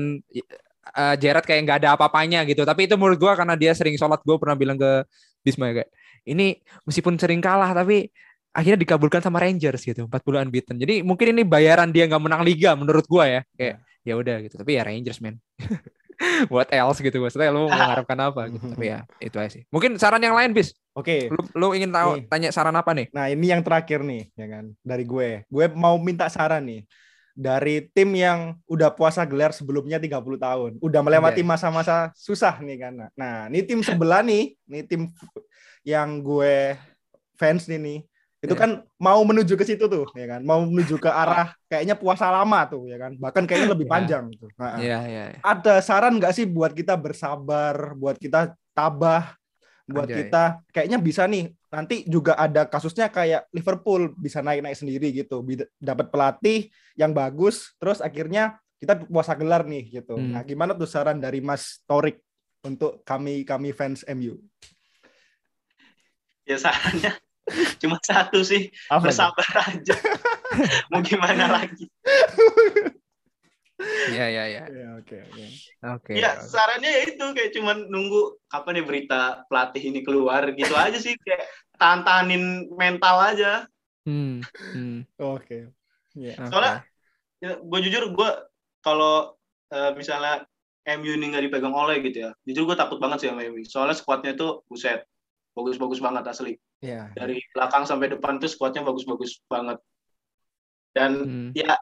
uh, Gerrard kayak nggak ada apa-apanya gitu. Tapi itu menurut gue karena dia sering sholat gue pernah bilang ke Bisma kayak ini meskipun sering kalah tapi akhirnya dikabulkan sama Rangers gitu 40 unbeaten. Jadi mungkin ini bayaran dia nggak menang liga menurut gua ya kayak ya. Udah gitu. Tapi ya Rangers man what else gitu maksudnya lu mengharapkan apa gitu. Tapi ya itu aja sih. Mungkin saran yang lain bis. Oke. Okay. lu, lu ingin tahu nih. tanya saran apa nih? Nah ini yang terakhir nih ya kan dari gue. Gue mau minta saran nih dari tim yang udah puasa gelar sebelumnya 30 tahun. Udah melewati masa-masa susah nih kan. Nah ini tim sebelah nih ini tim yang gue fans nih nih itu yeah. kan mau menuju ke situ tuh ya kan mau menuju ke arah kayaknya puasa lama tuh ya kan bahkan kayaknya lebih yeah. panjang tuh nah, yeah, yeah, yeah. ada saran nggak sih buat kita bersabar buat kita tabah buat Anjay. kita kayaknya bisa nih nanti juga ada kasusnya kayak Liverpool bisa naik-naik sendiri gitu dapat pelatih yang bagus terus akhirnya kita puasa gelar nih gitu hmm. nah gimana tuh saran dari Mas Torik untuk kami kami fans MU ya sarannya Cuma satu sih, Apa bersabar itu? aja. Mau gimana lagi? Ya ya ya. oke oke. Oke. Ya sarannya ya itu kayak cuman nunggu kapan ya berita pelatih ini keluar gitu aja sih kayak tahan-tahanin mental aja. Hmm. hmm. Oke. Okay. Yeah. Soalnya ya, gue jujur gue kalau uh, misalnya MU ini nggak dipegang oleh gitu ya, jujur gue takut banget sih sama MU. Soalnya skuadnya tuh buset bagus-bagus banget asli. Yeah. Dari belakang sampai depan tuh skuadnya bagus-bagus banget. Dan hmm. ya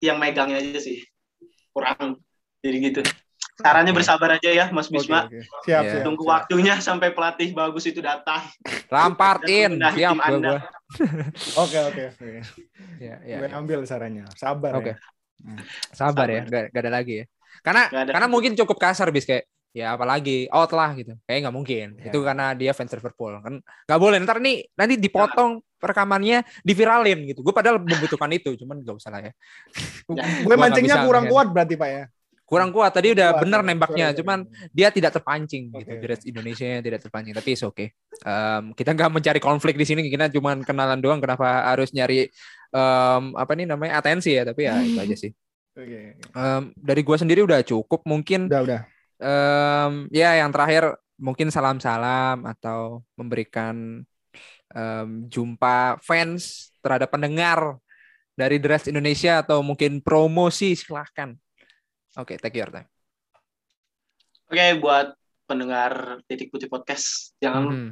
yang megangnya aja sih kurang. Jadi gitu. Caranya okay. bersabar aja ya Mas Bisma. Okay, okay. Siap, yeah. Tunggu siap. waktunya sampai pelatih bagus itu datang. Lampartin. siap Anda. Oke oke oke. Ya ya. Gue ya. ambil sarannya. Sabar okay. ya. Sabar, Sabar ya, gak, gak ada lagi ya. Karena karena mungkin cukup kasar bis kayak ya apalagi out lah gitu. Kayak nggak mungkin. Ya. itu karena dia fans Liverpool. Kan nggak boleh. Ntar nih nanti dipotong rekamannya diviralin gitu. Gue padahal membutuhkan itu cuman nggak usah lah ya, ya. gue mancingnya kurang kuat berarti pak ya? Kurang kuat. Tadi udah kuat, bener nembaknya cuman dia tidak terpancing okay. gitu Direct Indonesia tidak terpancing tapi oke okay. um, kita nggak mencari konflik di sini. Kita cuma kenalan doang kenapa harus nyari um, apa nih namanya atensi ya. Tapi ya itu aja sih. Okay. um, dari gue sendiri udah cukup. Mungkin udah udah um, ya yang terakhir mungkin salam-salam atau memberikan um, jumpa fans terhadap pendengar dari Dress Indonesia atau mungkin promosi silahkan. Oke, okay, take your time. Oke, okay, buat pendengar titik putih podcast jangan hmm.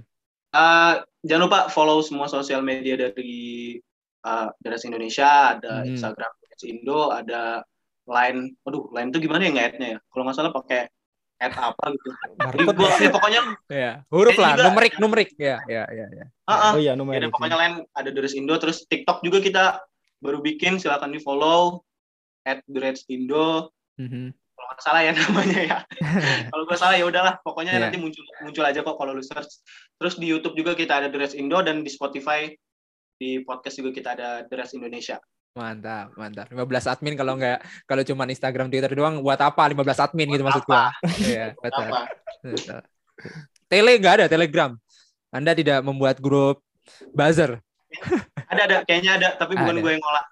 uh, jangan lupa follow semua sosial media dari uh, Dress Indonesia, ada hmm. Instagram Indo, ada Line. Aduh, Line itu gimana ya ngeliatnya ya? Kalau nggak salah pakai at apa gitu. Jadi gua ya, pokoknya ya, huruf lah, juga, numerik, numerik. Ya, ya, ya, ya. Uh -uh. Oh iya, numerik. Ya, pokoknya lain ada Dures Indo terus TikTok juga kita baru bikin, silakan di-follow at Dures Indo. Mm -hmm. Kalau nggak salah ya namanya ya. kalau gue salah ya udahlah, pokoknya yeah. nanti muncul muncul aja kok kalau lu search. Terus di YouTube juga kita ada Dures Indo dan di Spotify di podcast juga kita ada Dures Indonesia. Mantap, mantap. 15 admin kalau nggak kalau cuma Instagram Twitter doang buat apa 15 admin buat gitu apa? maksud gua. Iya, betul. betul. Tele nggak ada Telegram. Anda tidak membuat grup buzzer. ada ada kayaknya ada tapi bukan gue yang ngolah.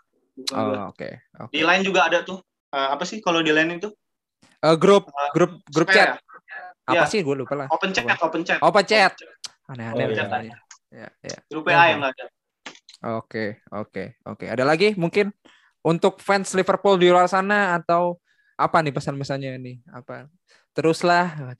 oh, oke. Okay, okay. Di lain juga ada tuh. Uh, apa sih kalau di lain itu? Uh, grup uh, grup grup chat. Apa ya. sih gue lupa lah. Open chat, open chat. Open chat. Aneh-aneh. Oh, iya. Ya, ya. Grup PA yang ada. Oke, oke, oke. Ada lagi mungkin untuk fans Liverpool di luar sana atau apa nih pesan-pesannya nih? Apa? Teruslah,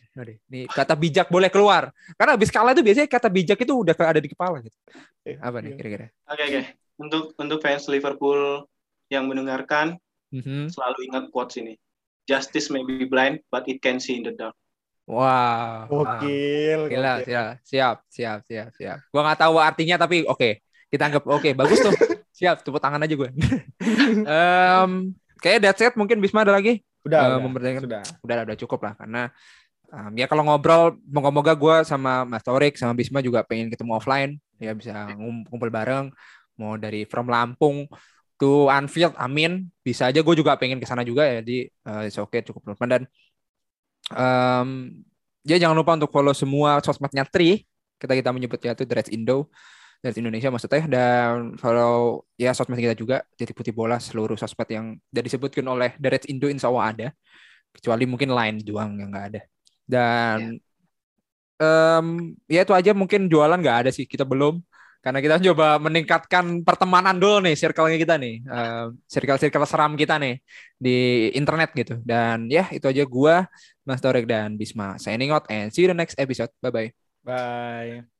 nih kata bijak boleh keluar. Karena habis kalah itu biasanya kata bijak itu udah ada di kepala gitu. Eh, apa nih iya. kira-kira? Oke, oke. Untuk untuk fans Liverpool yang mendengarkan, mm-hmm. selalu ingat quotes ini. Justice may be blind, but it can see in the dark. Wow. Gokil. Gila, siap, siap, siap, siap, siap. Gua nggak tahu artinya tapi oke. Okay kita anggap oke okay, bagus tuh. Siap tepuk tangan aja gue um, kayak that's it mungkin Bisma ada lagi? Udah, uh, udah, sudah. udah udah cukup lah karena um, ya kalau ngobrol moga-moga gue sama Mas Torik sama Bisma juga pengen ketemu offline ya bisa ngumpul bareng mau dari from Lampung to Anfield amin. Bisa aja gue juga pengen ke sana juga ya di uh, oke okay cukup relevan dan um, ya jangan lupa untuk follow semua sosmednya Tri. Kita kita menyebutnya itu Dreads Indo dari Indonesia maksudnya. Dan follow ya sosmed kita juga jadi putih bola seluruh sosmed yang sudah disebutkan oleh Dreads Indo insya Allah ada. Kecuali mungkin lain doang yang nggak ada. Dan ya. um, ya itu aja mungkin jualan nggak ada sih. Kita belum. Karena kita coba meningkatkan pertemanan dulu nih circle-nya kita nih. Uh, circle-circle seram kita nih di internet gitu. Dan ya itu aja gua Mas Torek dan Bisma. Signing out and see you the next episode. Bye bye bye